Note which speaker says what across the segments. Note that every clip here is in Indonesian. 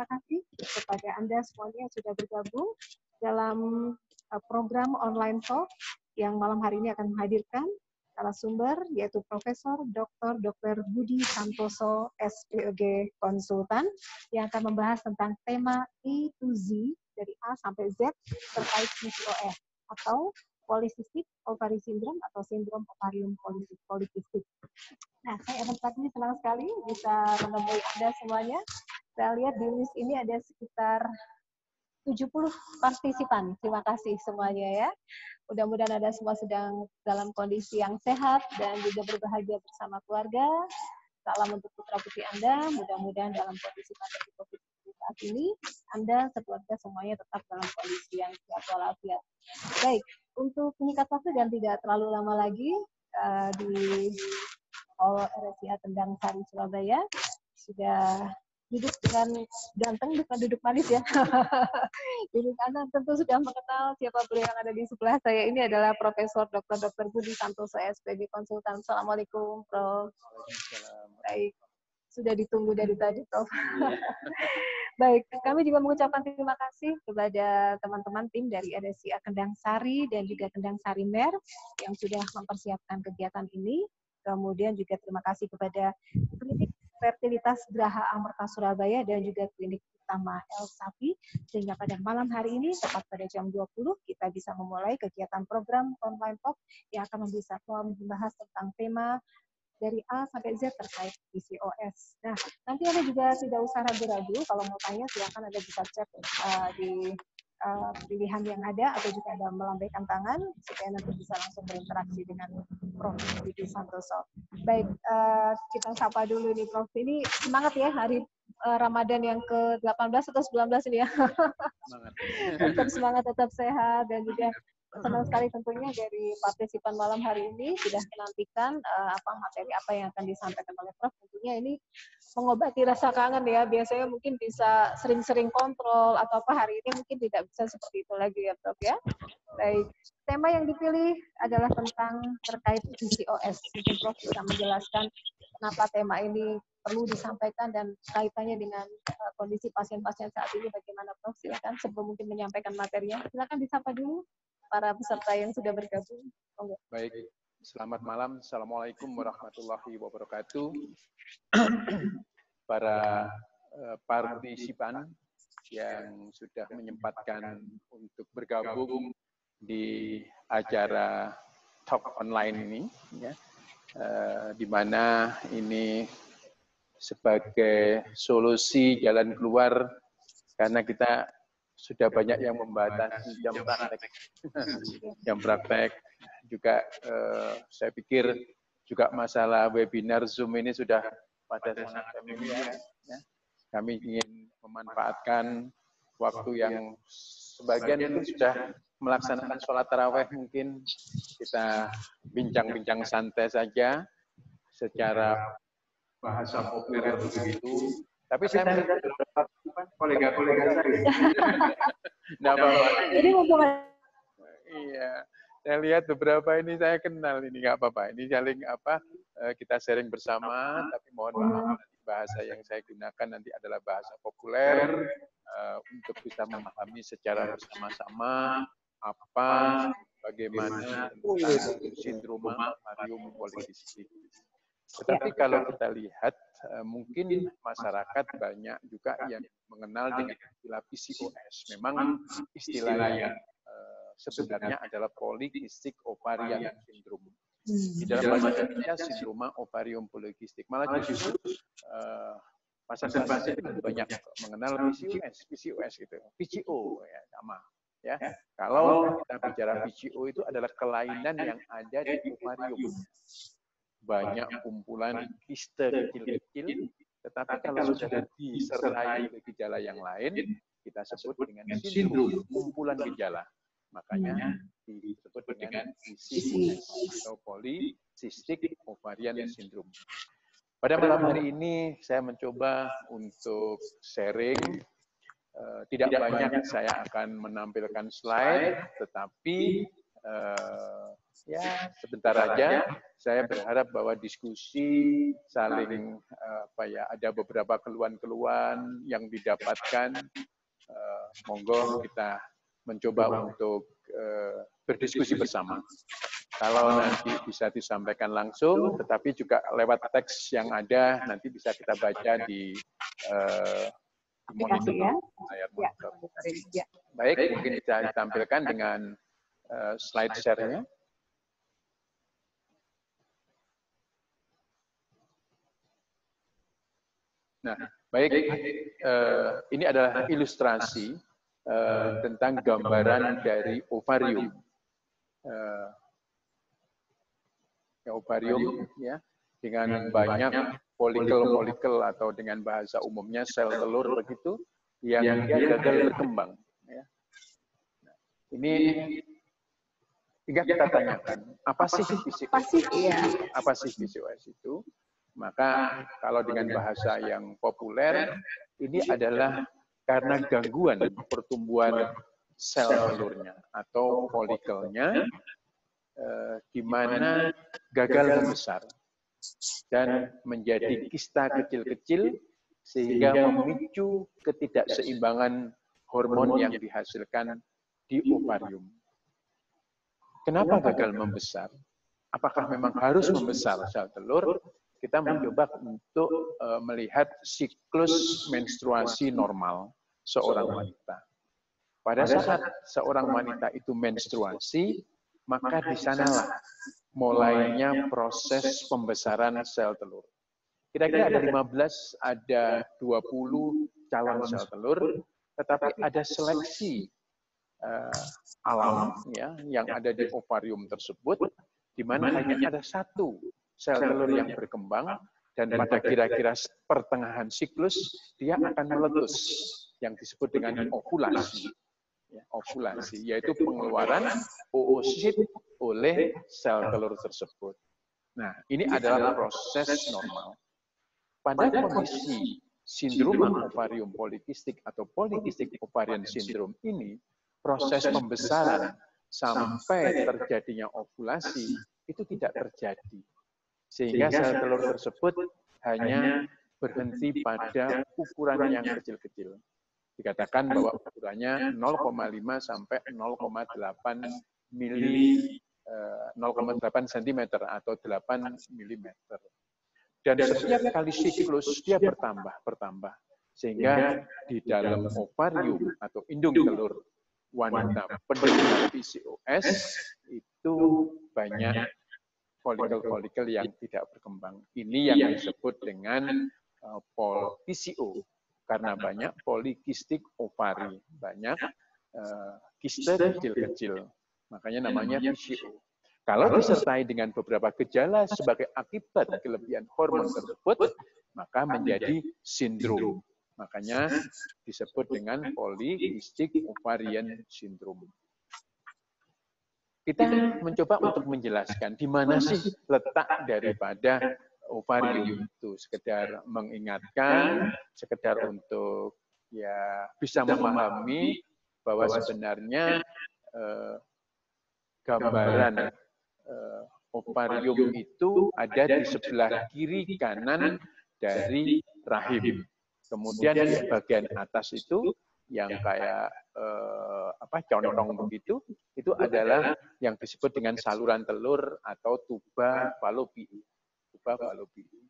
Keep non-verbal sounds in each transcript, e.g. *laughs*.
Speaker 1: terima kasih kepada Anda semuanya yang sudah bergabung dalam uh, program online talk yang malam hari ini akan menghadirkan narasumber yaitu Profesor Dr. Dr. Budi Santoso SPOG Konsultan yang akan membahas tentang tema E to Z dari A sampai Z terkait PCOS atau polycystic ovary syndrome atau sindrom ovarium polycystic. Nah, saya Evan ini senang sekali bisa menemui Anda semuanya. Saya lihat di list ini ada sekitar 70 partisipan. Terima kasih semuanya ya. Mudah-mudahan Anda semua sedang dalam kondisi yang sehat dan juga berbahagia bersama keluarga. Salam untuk putra putri Anda. Mudah-mudahan dalam kondisi pandemi COVID saat ini, Anda sekeluarga semuanya tetap dalam kondisi yang sehat walafiat. Baik, untuk mengikat waktu dan tidak terlalu lama lagi, uh, di RSIA Tendang Sari Surabaya sudah duduk dengan ganteng bukan duduk manis ya. *laughs* duduk kanan tentu sudah mengenal siapa beliau yang ada di sebelah saya ini adalah Profesor Dr. Dr. Budi Santoso SPG Konsultan. Assalamualaikum, Prof. Baik, sudah ditunggu dari tadi, Prof. Iya. *laughs* Baik, kami juga mengucapkan terima kasih kepada teman-teman tim dari ADSIA Kendang Sari dan juga Kendang Sari Mer yang sudah mempersiapkan kegiatan ini. Kemudian juga terima kasih kepada klinik Fertilitas Graha Amerta Surabaya dan juga klinik utama El Sapi sehingga pada malam hari ini tepat pada jam 20 kita bisa memulai kegiatan program online talk yang akan bisa membahas tentang tema dari A sampai Z terkait PCOS. Nah, nanti Anda juga tidak usah ragu-ragu kalau mau tanya silakan Anda bisa cek uh, di uh, pilihan yang ada atau juga ada melambaikan tangan supaya nanti bisa langsung berinteraksi dengan Prof. Budi Santoso. Baik, uh, kita sapa dulu nih Prof. Ini semangat ya hari uh, Ramadan yang ke-18 atau 19 ini ya. Semangat. *laughs* tetap semangat, tetap sehat dan juga senang sekali tentunya dari partisipan malam hari ini sudah menantikan uh, apa materi apa yang akan disampaikan oleh Prof. Tentunya ini mengobati rasa kangen ya. Biasanya mungkin bisa sering-sering kontrol atau apa hari ini mungkin tidak bisa seperti itu lagi ya Prof ya. Baik, tema yang dipilih adalah tentang terkait PCOS. Mungkin Prof bisa menjelaskan kenapa tema ini perlu disampaikan dan kaitannya dengan uh, kondisi pasien-pasien saat ini bagaimana Prof? Silakan sebelum mungkin menyampaikan materinya. Silakan disapa dulu para peserta yang sudah bergabung.
Speaker 2: Oh, Baik, selamat malam. Assalamualaikum warahmatullahi wabarakatuh. para uh, partisipan yang sudah menyempatkan untuk bergabung di acara talk online ini, ya, uh, di mana ini sebagai solusi jalan keluar karena kita sudah banyak yang membatasi jam praktek. jam *laughs* praktek juga eh, saya pikir juga masalah webinar Zoom ini sudah pada sangat familiar. Ya. Kami ingin memanfaatkan waktu yang sebagian itu sudah melaksanakan sholat taraweh mungkin kita bincang-bincang santai saja secara bahasa populer begitu. tapi saya melihat kolega-kolega saya. *laughs* Nah, Jadi mumpung Iya. Saya lihat beberapa ini saya kenal ini nggak apa-apa. Ini saling apa eh, kita sharing bersama, tapi mohon maaf nanti bahasa yang saya gunakan nanti adalah bahasa populer uh, untuk bisa memahami secara bersama-sama apa bagaimana sindrom ovarium polikistik. Tetapi kalau kita lihat, eh, mungkin masyarakat banyak juga yang mengenal dengan istilah PCOS. Memang istilahnya eh, sebenarnya adalah polycystic ovarian syndrome. Di dalam bahasa Indonesia sindroma ovarium polycystic. Malah justru uh, masyarakat banyak mengenal PCOS, PCOS gitu, PCO ya sama. Ya, kalau kita bicara PCO itu adalah kelainan yang ada di ovarium banyak kumpulan kiste kecil-kecil, tetapi kalau sudah disertai gejala yang lain, kita sebut dengan sindrom kumpulan gejala. Makanya disebut dengan PCOS atau polycystic ovarian syndrome. Pada malam hari ini saya mencoba untuk sharing. Uh, tidak banyak saya akan menampilkan slide, tetapi uh, ya sebentar aja saya berharap bahwa diskusi saling apa ya ada beberapa keluhan-keluhan yang didapatkan uh, monggo kita mencoba untuk uh, berdiskusi bersama. Kalau nanti bisa disampaikan langsung, tetapi juga lewat teks yang ada nanti bisa kita baca di uh, monitor, ya. layar ya, monitor. Ya. Baik, mungkin bisa ditampilkan dengan uh, slide share-nya. Nah, baik, uh, ini adalah ilustrasi uh, tentang gambaran dari ovarium. Uh, ya, ovarium ya dengan banyak folikel-folikel atau dengan bahasa umumnya sel telur begitu yang dia gagal berkembang. Ya. Nah, ini hingga kita tanyakan apa sih PCOS? Apa sih PCOS itu? Maka kalau dengan bahasa yang populer, ini adalah karena gangguan pertumbuhan sel telurnya atau folikelnya, eh, di mana gagal membesar dan menjadi kista kecil-kecil sehingga memicu ketidakseimbangan hormon yang dihasilkan di ovarium. Kenapa gagal membesar? Apakah memang harus membesar sel telur kita mencoba untuk uh, melihat siklus menstruasi normal seorang wanita. Pada saat seorang wanita itu menstruasi, maka di sanalah mulainya proses pembesaran sel telur. Kira-kira ada 15, ada 20 calon sel telur, tetapi ada seleksi uh, alam ya yang ada di ovarium tersebut, di mana hanya ada satu sel telur yang berkembang dan pada kira-kira pertengahan siklus dia akan meletus yang disebut dengan ovulasi. Ya, ovulasi yaitu pengeluaran oosit oleh sel telur tersebut. Nah, ini adalah proses normal. Pada kondisi sindrom ovarium polikistik atau polikistik ovarian syndrome ini, proses pembesaran sampai terjadinya ovulasi itu tidak terjadi. Sehingga sel telur tersebut hanya berhenti pada ukuran yang kecil-kecil. Dikatakan bahwa ukurannya 0,5 sampai 0,8 mili 0,8 cm atau 8 mm. Dan setiap kali siklus dia bertambah, bertambah. Sehingga di dalam ovarium atau indung telur wanita penderita PCOS itu banyak folikel-folikel yang tidak berkembang. Ini yang disebut dengan uh, pol PCO karena banyak polikistik ovari, banyak uh, kiste kecil-kecil. Makanya namanya PCO. Kalau disertai dengan beberapa gejala sebagai akibat kelebihan hormon tersebut, maka menjadi sindrom. Makanya disebut dengan polikistik ovarian syndrome. Kita mencoba untuk menjelaskan di mana sih letak daripada ovarium itu. Sekedar mengingatkan, sekedar untuk ya bisa memahami bahwa sebenarnya eh, gambaran eh, ovarium itu ada di sebelah kiri kanan dari rahim. Kemudian di bagian atas itu yang kayak eh, apa condong begitu itu adalah yang disebut dengan saluran telur atau tuba fallopian. Tuba fallopian.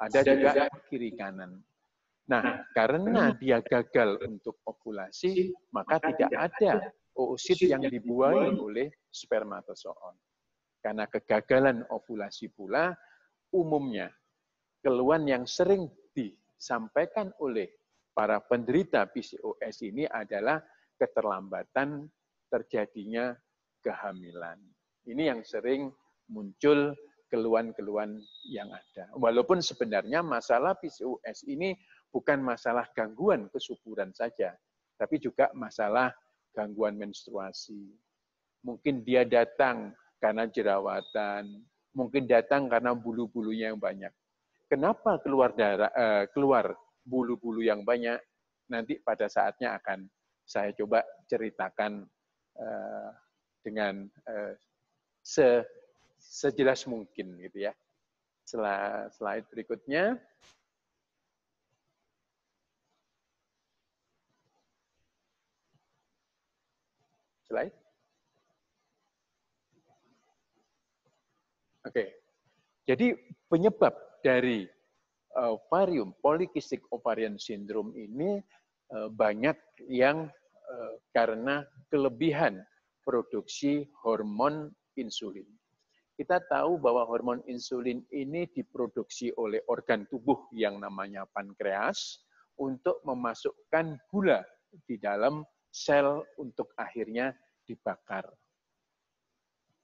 Speaker 2: Ada juga kiri kanan. Nah, karena dia gagal untuk ovulasi, maka tidak ada oosit yang dibuai oleh spermatozoon. Karena kegagalan ovulasi pula, umumnya keluhan yang sering disampaikan oleh para penderita PCOS ini adalah keterlambatan terjadinya kehamilan. Ini yang sering muncul keluhan-keluhan yang ada. Walaupun sebenarnya masalah PCOS ini bukan masalah gangguan kesuburan saja, tapi juga masalah gangguan menstruasi. Mungkin dia datang karena jerawatan, mungkin datang karena bulu-bulunya yang banyak. Kenapa keluar darah eh, keluar bulu-bulu yang banyak, nanti pada saatnya akan saya coba ceritakan uh, dengan uh, se sejelas mungkin gitu ya. Setelah slide berikutnya. Slide. Oke. Jadi penyebab dari ovarium polikistik ovarian syndrome ini eh, banyak yang eh, karena kelebihan produksi hormon insulin. Kita tahu bahwa hormon insulin ini diproduksi oleh organ tubuh yang namanya pankreas untuk memasukkan gula di dalam sel untuk akhirnya dibakar.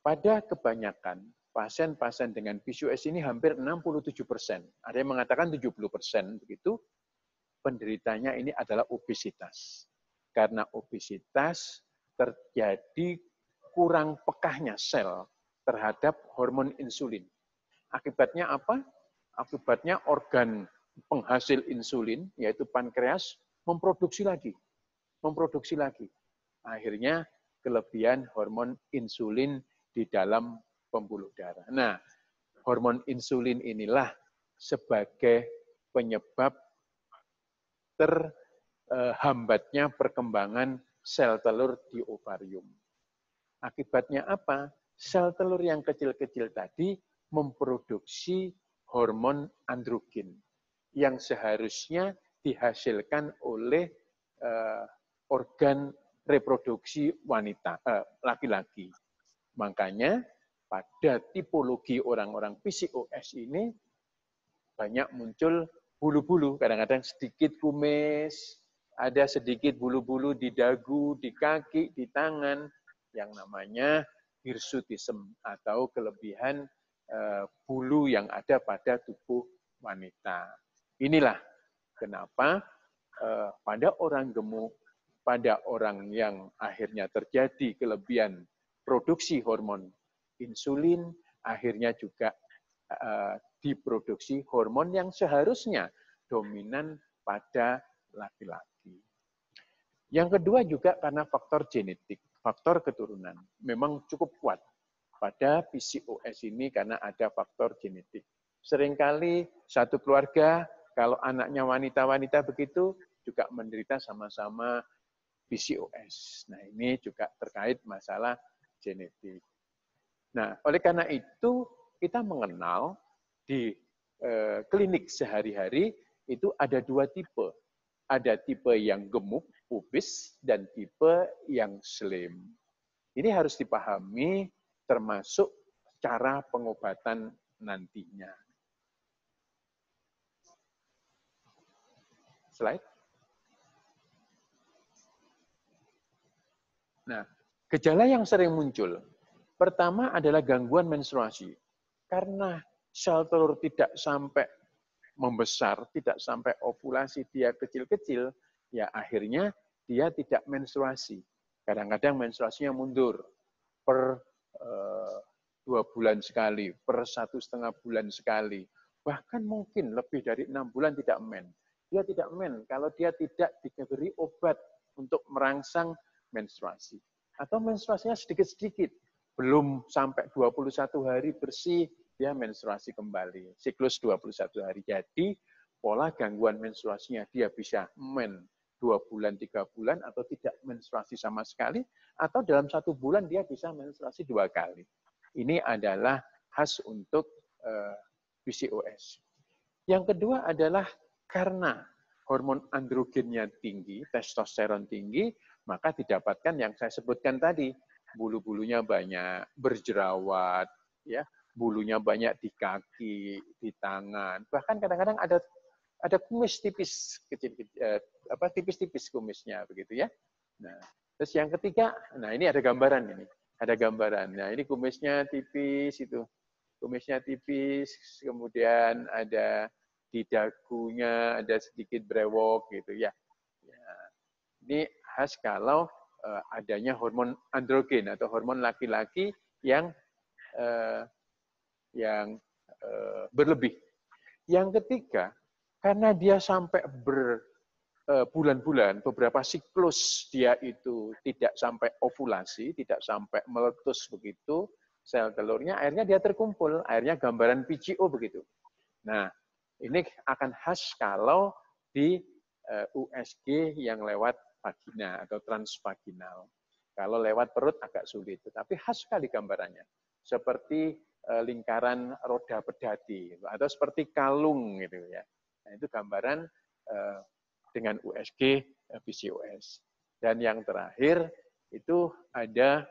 Speaker 2: Pada kebanyakan pasien-pasien dengan PCOS ini hampir 67 persen. Ada yang mengatakan 70 persen begitu. Penderitanya ini adalah obesitas. Karena obesitas terjadi kurang pekahnya sel terhadap hormon insulin. Akibatnya apa? Akibatnya organ penghasil insulin, yaitu pankreas, memproduksi lagi. Memproduksi lagi. Akhirnya kelebihan hormon insulin di dalam pembuluh darah. Nah, hormon insulin inilah sebagai penyebab terhambatnya perkembangan sel telur di ovarium. Akibatnya apa? Sel telur yang kecil-kecil tadi memproduksi hormon androgen yang seharusnya dihasilkan oleh uh, organ reproduksi wanita eh, laki-laki. Uh, Makanya pada tipologi orang-orang PCOS ini banyak muncul bulu-bulu, kadang-kadang sedikit kumis, ada sedikit bulu-bulu di dagu, di kaki, di tangan, yang namanya hirsutism atau kelebihan eh, bulu yang ada pada tubuh wanita. Inilah kenapa eh, pada orang gemuk, pada orang yang akhirnya terjadi kelebihan produksi hormon insulin, akhirnya juga uh, diproduksi hormon yang seharusnya dominan pada laki-laki. Yang kedua juga karena faktor genetik, faktor keturunan. Memang cukup kuat pada PCOS ini karena ada faktor genetik. Seringkali satu keluarga, kalau anaknya wanita-wanita begitu, juga menderita sama-sama PCOS. Nah ini juga terkait masalah genetik. Nah, oleh karena itu kita mengenal di eh, klinik sehari-hari itu ada dua tipe. Ada tipe yang gemuk, pubis, dan tipe yang slim. Ini harus dipahami termasuk cara pengobatan nantinya. Slide. Nah, gejala yang sering muncul Pertama adalah gangguan menstruasi. Karena sel telur tidak sampai membesar, tidak sampai ovulasi dia kecil-kecil, ya akhirnya dia tidak menstruasi. Kadang-kadang menstruasinya mundur per uh, dua bulan sekali, per satu setengah bulan sekali. Bahkan mungkin lebih dari enam bulan tidak men. Dia tidak men kalau dia tidak diberi obat untuk merangsang menstruasi. Atau menstruasinya sedikit-sedikit belum sampai 21 hari bersih, dia menstruasi kembali. Siklus 21 hari. Jadi, pola gangguan menstruasinya dia bisa men dua bulan, tiga bulan, atau tidak menstruasi sama sekali, atau dalam satu bulan dia bisa menstruasi dua kali. Ini adalah khas untuk eh, PCOS. Yang kedua adalah karena hormon androgennya tinggi, testosteron tinggi, maka didapatkan yang saya sebutkan tadi, bulu-bulunya banyak, berjerawat, ya, bulunya banyak di kaki, di tangan, bahkan kadang-kadang ada ada kumis tipis kecil, eh, apa tipis-tipis kumisnya begitu ya. Nah, terus yang ketiga, nah ini ada gambaran ini, ada gambaran. Nah ini kumisnya tipis itu, kumisnya tipis, kemudian ada di dagunya ada sedikit brewok gitu ya. ya. Ini khas kalau uh, adanya hormon androgen atau hormon laki-laki yang uh, yang uh, berlebih. Yang ketiga, karena dia sampai berbulan-bulan, beberapa siklus dia itu tidak sampai ovulasi, tidak sampai meletus begitu, sel telurnya, akhirnya dia terkumpul. Akhirnya gambaran PCO begitu. Nah, ini akan khas kalau di eh, USG yang lewat vagina atau transvaginal. Kalau lewat perut agak sulit, tetapi khas sekali gambarannya. Seperti eh, lingkaran roda pedati atau seperti kalung gitu ya. Nah, itu gambaran eh, dengan USG PCOS. Dan yang terakhir itu ada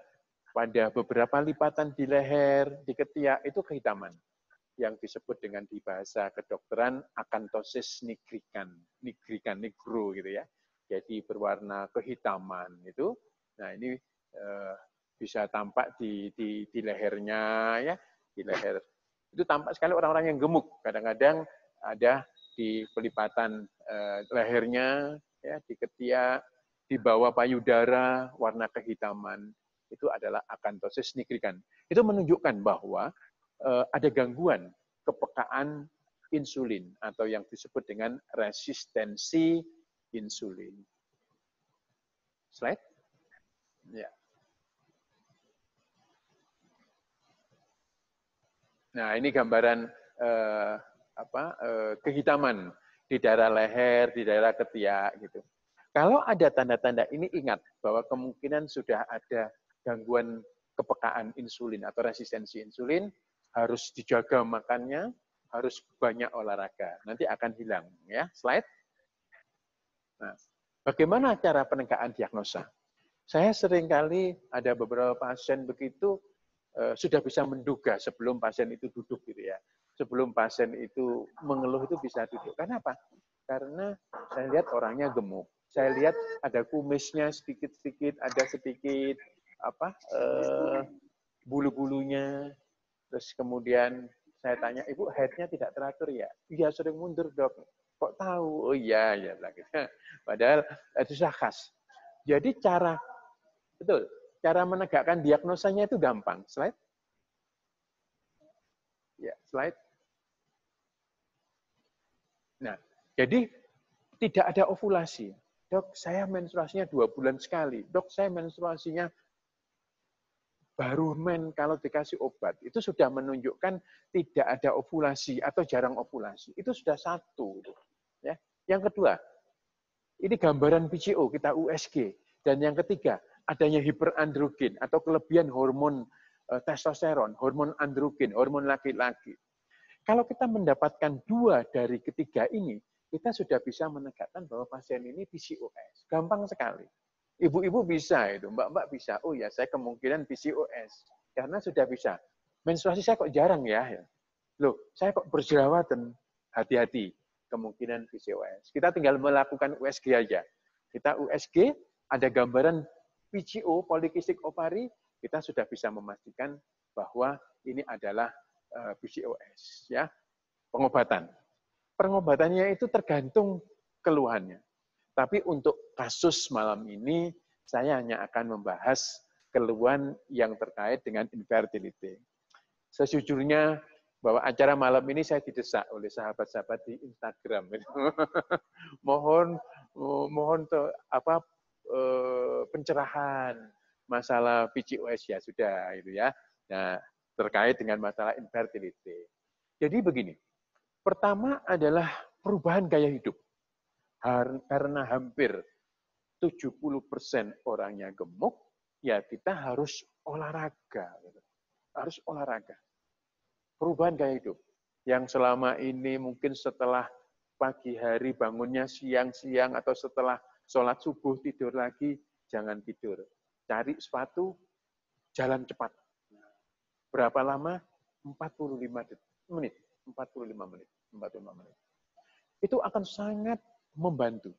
Speaker 2: pada beberapa lipatan di leher, di ketiak, itu kehitaman. Yang disebut dengan di bahasa kedokteran akantosis nigrikan, nigrikan, nigro gitu ya. Jadi berwarna kehitaman itu. Nah ini eh, bisa tampak di, di, di lehernya ya, di leher. Itu tampak sekali orang-orang yang gemuk. Kadang-kadang ada di pelipatan eh, lehernya, ya, di ketiak, di bawah payudara, warna kehitaman itu adalah akantosis nigrikan. Itu menunjukkan bahwa uh, ada gangguan kepekaan insulin atau yang disebut dengan resistensi insulin. Slide. Ya. Nah, ini gambaran uh, apa uh, kehitaman di daerah leher, di daerah ketiak gitu. Kalau ada tanda-tanda ini ingat bahwa kemungkinan sudah ada gangguan kepekaan insulin atau resistensi insulin, harus dijaga makannya, harus banyak olahraga. Nanti akan hilang. ya Slide. Nah, bagaimana cara penegakan diagnosa? Saya sering kali ada beberapa pasien begitu eh, sudah bisa menduga sebelum pasien itu duduk gitu ya. Sebelum pasien itu mengeluh itu bisa duduk. Kenapa? Karena saya lihat orangnya gemuk. Saya lihat ada kumisnya sedikit-sedikit, ada sedikit apa uh, bulu-bulunya. Terus kemudian saya tanya, ibu headnya tidak teratur ya? Iya sering mundur dok. Kok tahu? Oh iya ya. *laughs* Padahal itu sudah khas. Jadi cara betul, cara menegakkan diagnosanya itu gampang. Slide. Ya, slide. Nah, jadi tidak ada ovulasi. Dok, saya menstruasinya dua bulan sekali. Dok, saya menstruasinya baru men kalau dikasih obat itu sudah menunjukkan tidak ada ovulasi atau jarang ovulasi. Itu sudah satu. Ya. Yang kedua, ini gambaran PCO kita USG. Dan yang ketiga, adanya hiperandrogen atau kelebihan hormon eh, testosteron, hormon androgen, hormon laki-laki. Kalau kita mendapatkan dua dari ketiga ini, kita sudah bisa menegakkan bahwa pasien ini PCOS. Gampang sekali. Ibu-ibu bisa itu, mbak-mbak bisa. Oh ya, saya kemungkinan PCOS. Karena sudah bisa. Menstruasi saya kok jarang ya. Loh, saya kok berjerawatan. Hati-hati, kemungkinan PCOS. Kita tinggal melakukan USG aja. Kita USG, ada gambaran PCO, polikistik ovari, kita sudah bisa memastikan bahwa ini adalah eh, PCOS. ya Pengobatan. Pengobatannya itu tergantung keluhannya. Tapi untuk kasus malam ini, saya hanya akan membahas keluhan yang terkait dengan infertility. Sejujurnya, bahwa acara malam ini saya didesak oleh sahabat-sahabat di Instagram. *laughs* mohon mohon to, apa eh, pencerahan masalah PCOS ya sudah itu ya. Nah, terkait dengan masalah infertility. Jadi begini. Pertama adalah perubahan gaya hidup karena hampir 70% orangnya gemuk, ya kita harus olahraga. Gitu. Harus olahraga. Perubahan gaya hidup. Yang selama ini mungkin setelah pagi hari bangunnya siang-siang atau setelah sholat subuh tidur lagi, jangan tidur. Cari sepatu, jalan cepat. Berapa lama? 45 menit. 45 menit. 45 menit. Itu akan sangat membantu.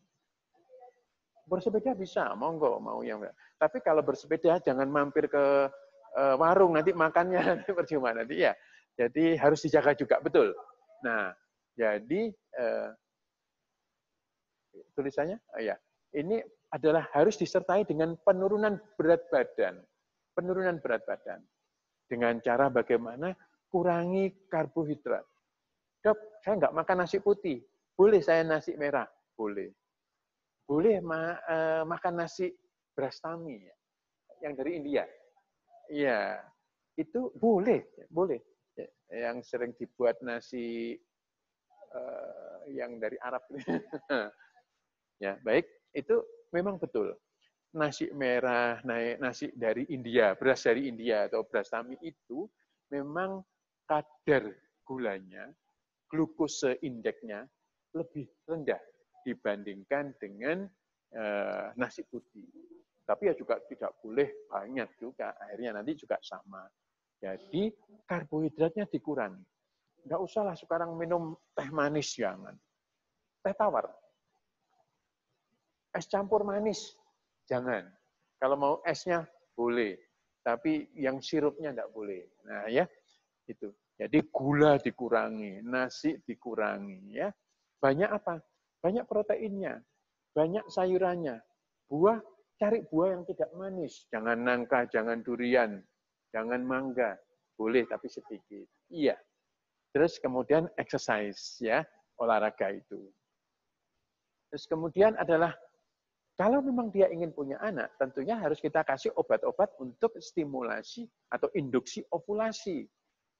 Speaker 2: Bersepeda bisa, monggo mau yang Tapi kalau bersepeda jangan mampir ke uh, warung nanti makannya *laughs* nanti percuma nanti ya. Jadi harus dijaga juga betul. Nah, jadi uh, tulisannya, oh ya, ini adalah harus disertai dengan penurunan berat badan. Penurunan berat badan. Dengan cara bagaimana kurangi karbohidrat. Dok, saya nggak makan nasi putih. Boleh saya nasi merah. Boleh. Boleh ma uh, makan nasi beras tami ya, yang dari India. Iya. itu boleh, boleh. Yang sering dibuat nasi uh, yang dari Arab. *laughs* ya, baik, itu memang betul. Nasi merah, nasi dari India, beras dari India atau beras tami itu memang kadar gulanya, glukose indeksnya lebih rendah dibandingkan dengan uh, nasi putih. Tapi ya juga tidak boleh banyak juga, akhirnya nanti juga sama. Jadi karbohidratnya dikurangi. Enggak usahlah sekarang minum teh manis, jangan. Teh tawar. Es campur manis, jangan. Kalau mau esnya, boleh. Tapi yang sirupnya enggak boleh. Nah ya, itu. Jadi gula dikurangi, nasi dikurangi. ya. Banyak apa? Banyak proteinnya, banyak sayurannya. Buah, cari buah yang tidak manis. Jangan nangka, jangan durian, jangan mangga, boleh tapi sedikit. Iya. Terus kemudian exercise ya, olahraga itu. Terus kemudian adalah kalau memang dia ingin punya anak, tentunya harus kita kasih obat-obat untuk stimulasi atau induksi ovulasi.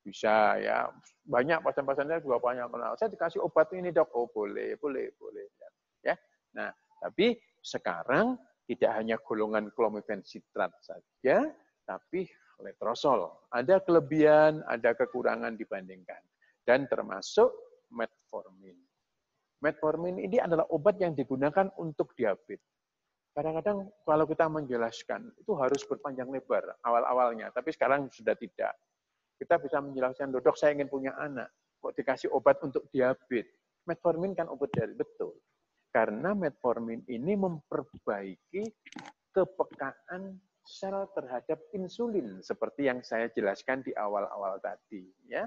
Speaker 2: Bisa ya, banyak pasien-pasiennya juga banyak kenal. Saya dikasih obat ini dok, oh boleh, boleh, boleh. Ya, nah tapi sekarang tidak hanya golongan klomifen sitrat saja, tapi letrozol. Ada kelebihan, ada kekurangan dibandingkan. Dan termasuk metformin. Metformin ini adalah obat yang digunakan untuk diabetes. Kadang-kadang kalau kita menjelaskan, itu harus berpanjang lebar awal-awalnya, tapi sekarang sudah tidak. Kita bisa menjelaskan, dok saya ingin punya anak, kok dikasih obat untuk diabetes. Metformin kan obat dari betul. Karena metformin ini memperbaiki kepekaan sel terhadap insulin seperti yang saya jelaskan di awal-awal tadi ya.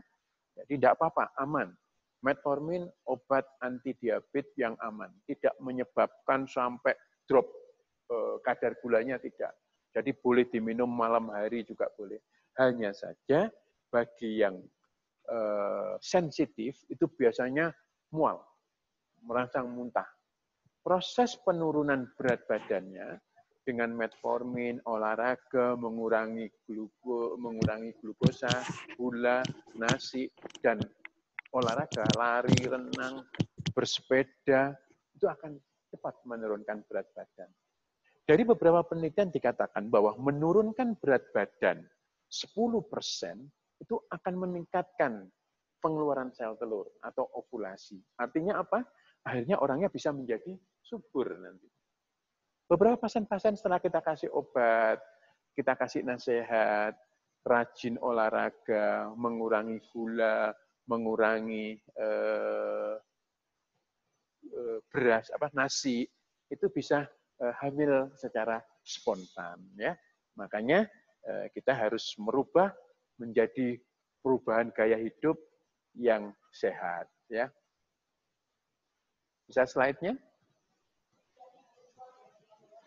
Speaker 2: Jadi tidak apa-apa, aman. Metformin obat anti diabetes yang aman, tidak menyebabkan sampai drop kadar gulanya tidak. Jadi boleh diminum malam hari juga boleh. Hanya saja bagi yang eh, sensitif itu biasanya mual, merangsang muntah. Proses penurunan berat badannya dengan metformin, olahraga, mengurangi gluko, mengurangi glukosa, gula, nasi, dan olahraga, lari, renang, bersepeda, itu akan cepat menurunkan berat badan. Dari beberapa penelitian dikatakan bahwa menurunkan berat badan 10% itu akan meningkatkan pengeluaran sel telur atau ovulasi. Artinya apa? Akhirnya orangnya bisa menjadi subur nanti. Beberapa pasien-pasien setelah kita kasih obat, kita kasih nasihat, rajin olahraga, mengurangi gula, mengurangi eh, eh, beras apa nasi, itu bisa hamil secara spontan ya. Makanya eh, kita harus merubah menjadi perubahan gaya hidup yang sehat ya. Bisa slide-nya?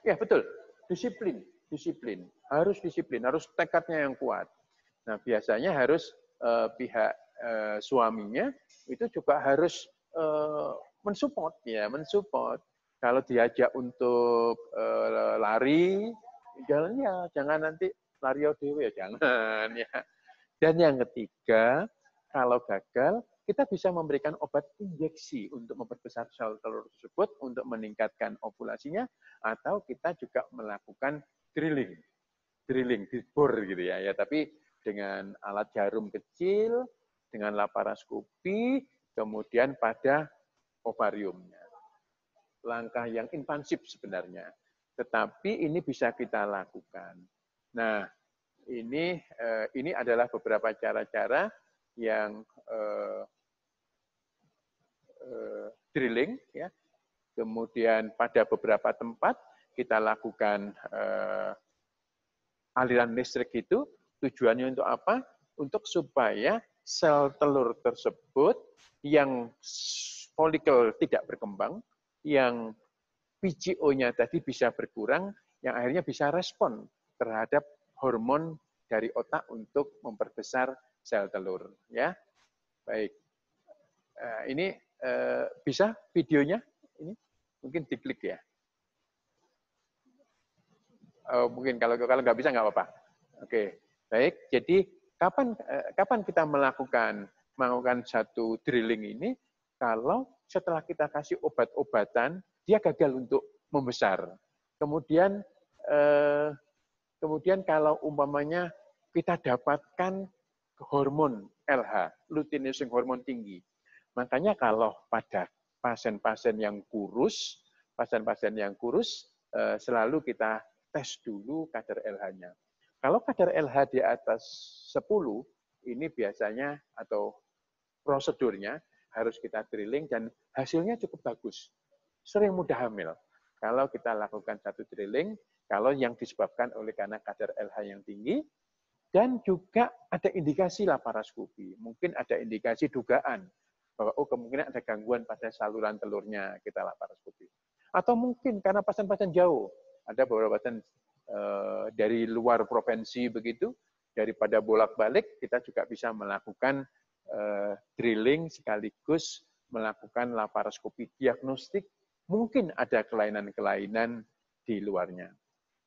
Speaker 2: Ya betul, disiplin, disiplin, harus disiplin, harus tekadnya yang kuat. Nah biasanya harus uh, pihak uh, suaminya itu juga harus uh, mensupport ya, mensupport. Kalau diajak untuk uh, lari, jalannya jangan nanti lari dewe ya jangan ya. Dan yang ketiga, kalau gagal kita bisa memberikan obat injeksi untuk memperbesar sel telur tersebut untuk meningkatkan ovulasinya atau kita juga melakukan drilling. Drilling dibor gitu ya ya. Tapi dengan alat jarum kecil dengan laparoskopi kemudian pada ovariumnya langkah yang invasif sebenarnya tetapi ini bisa kita lakukan nah ini eh, ini adalah beberapa cara-cara yang uh, uh, drilling ya. Kemudian pada beberapa tempat kita lakukan aliran listrik itu tujuannya untuk apa? Untuk supaya sel telur tersebut yang folikel tidak berkembang, yang PCO-nya tadi bisa berkurang, yang akhirnya bisa respon terhadap hormon dari otak untuk memperbesar sel telur ya. Baik. Uh, ini uh, bisa videonya ini mungkin diklik ya. Oh, mungkin kalau kalau nggak bisa nggak apa-apa. Oke, baik. Jadi kapan eh, kapan kita melakukan melakukan satu drilling ini kalau setelah kita kasih obat-obatan dia gagal untuk membesar. Kemudian eh, kemudian kalau umpamanya kita dapatkan hormon LH, luteinizing hormon tinggi. Makanya kalau pada pasien-pasien yang kurus, pasien-pasien yang kurus eh, selalu kita tes dulu kadar LH-nya. Kalau kadar LH di atas 10, ini biasanya atau prosedurnya harus kita drilling dan hasilnya cukup bagus. Sering mudah hamil. Kalau kita lakukan satu drilling, kalau yang disebabkan oleh karena kadar LH yang tinggi, dan juga ada indikasi laparoskopi. Mungkin ada indikasi dugaan bahwa oh kemungkinan ada gangguan pada saluran telurnya kita laparoskopi. Atau mungkin karena pasien-pasien jauh, ada beberapa pasien Eh, dari luar provinsi begitu, daripada bolak-balik kita juga bisa melakukan uh, drilling sekaligus melakukan laparoskopi diagnostik, mungkin ada kelainan-kelainan di luarnya.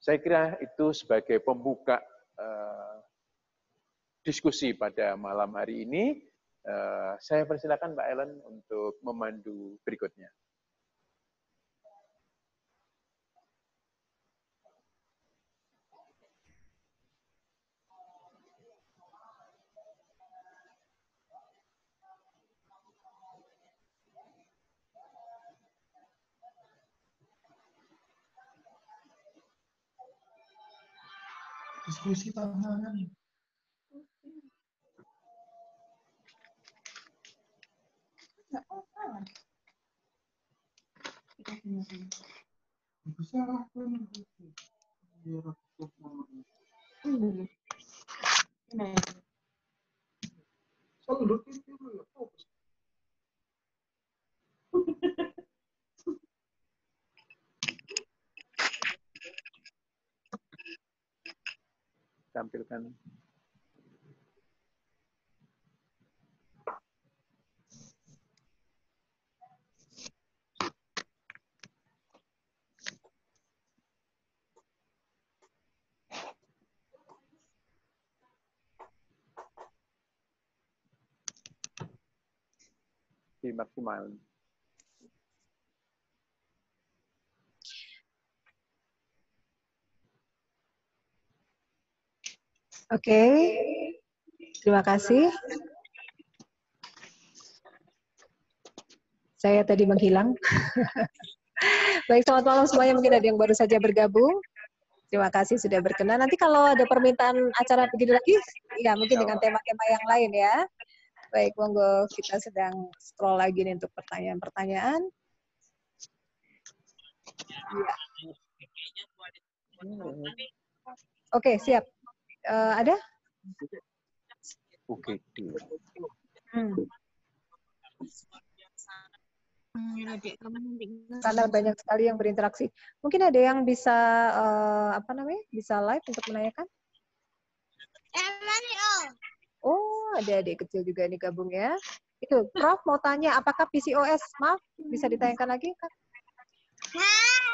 Speaker 2: Saya kira itu sebagai pembuka uh, diskusi pada malam hari ini. Uh, saya persilakan Mbak Ellen untuk memandu berikutnya.
Speaker 3: Diskusi tantangan bisa kan biar Selalu itu
Speaker 2: tampilkan maksimal.
Speaker 1: Oke, okay. terima kasih. Saya tadi menghilang. *laughs* Baik, selamat malam semuanya. Mungkin ada yang baru saja bergabung. Terima kasih sudah berkenan. Nanti kalau ada permintaan acara begini lagi, ya mungkin dengan tema-tema yang lain ya. Baik, monggo kita sedang scroll lagi nih untuk pertanyaan-pertanyaan. Ya. Oke, siap uh, ada?
Speaker 2: Oke.
Speaker 1: Hmm. Karena banyak sekali yang berinteraksi. Mungkin ada yang bisa uh, apa namanya? Bisa live untuk menanyakan? Oh, ada adik kecil juga nih gabung ya. Itu, Prof mau tanya apakah PCOS? Maaf, bisa ditanyakan lagi, Kak?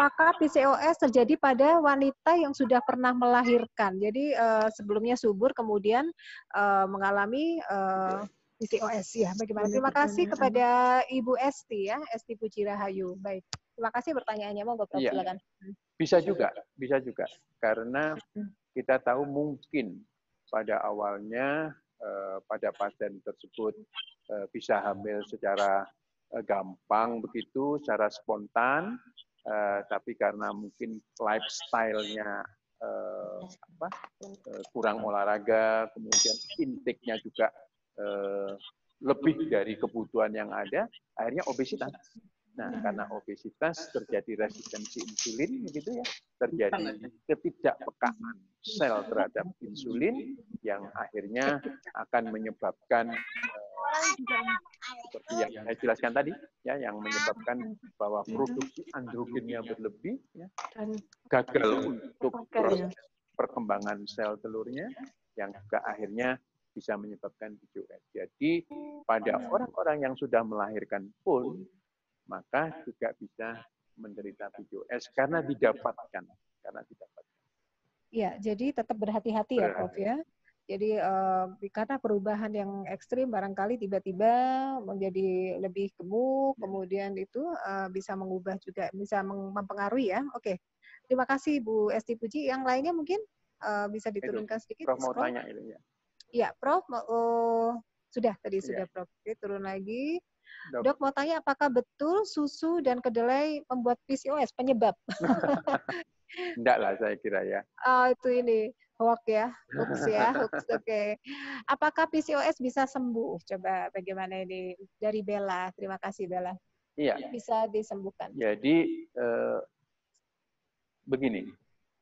Speaker 1: Apakah PCOS terjadi pada wanita yang sudah pernah melahirkan. Jadi uh, sebelumnya subur kemudian uh, mengalami uh, eh, PCOS ya. Bagaimana? Terima kasih kepada Ibu Esti ya, Esti Puji Rahayu. Baik. Terima kasih pertanyaannya. Mau Bapak ya. silakan.
Speaker 2: Bisa juga, bisa juga. Karena kita tahu mungkin pada awalnya uh, pada pasien tersebut uh, bisa hamil secara gampang begitu, secara spontan, uh, tapi karena mungkin lifestyle-nya uh, apa uh, kurang olahraga, kemudian intake-nya juga uh, lebih dari kebutuhan yang ada, akhirnya obesitas. Nah, karena obesitas terjadi resistensi insulin, begitu ya, terjadi ketidakpekaan sel terhadap insulin yang akhirnya akan menyebabkan seperti yang saya jelaskan tadi ya yang menyebabkan bahwa produksi androgennya berlebih ya, dan gagal untuk proses perkembangan sel telurnya yang juga akhirnya bisa menyebabkan PCOS. Jadi pada orang-orang yang sudah melahirkan pun maka juga bisa menderita PCOS karena didapatkan karena didapatkan.
Speaker 1: Iya, jadi tetap berhati-hati ya, Prof ya. Jadi uh, karena perubahan yang ekstrim barangkali tiba-tiba menjadi lebih gemuk, kemudian itu uh, bisa mengubah juga, bisa mempengaruhi ya. Oke, terima kasih Bu Esti Puji. Yang lainnya mungkin uh, bisa diturunkan sedikit.
Speaker 2: Prof mau tanya ini ya.
Speaker 1: Iya, Prof. Oh, sudah tadi ya. sudah Prof. Oke, turun lagi. Dok. Dok mau tanya apakah betul susu dan kedelai membuat PCOS penyebab? *laughs*
Speaker 2: Enggak lah saya kira ya.
Speaker 1: Oh, itu ini hoax ya, hoax *laughs* ya, hoax. Oke. Okay. Apakah PCOS bisa sembuh? Coba bagaimana ini dari Bella. Terima kasih Bella.
Speaker 2: Iya.
Speaker 1: Bisa disembuhkan.
Speaker 2: Jadi eh, begini,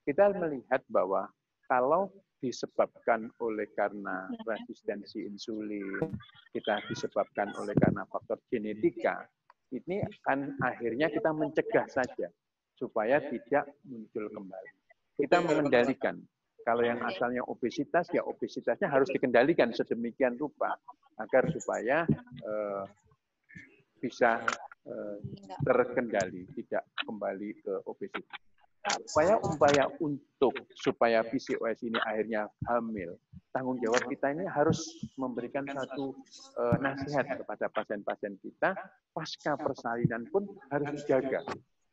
Speaker 2: kita melihat bahwa kalau disebabkan oleh karena resistensi insulin, kita disebabkan oleh karena faktor genetika, ini kan akhirnya kita mencegah saja supaya tidak muncul kembali. Kita mengendalikan. Kalau yang asalnya obesitas, ya obesitasnya harus dikendalikan sedemikian rupa agar supaya uh, bisa uh, terkendali, tidak kembali ke obesitas. Upaya-upaya untuk supaya PCOS ini akhirnya hamil, tanggung jawab kita ini harus memberikan satu uh, nasihat kepada pasien-pasien kita, pasca persalinan pun harus dijaga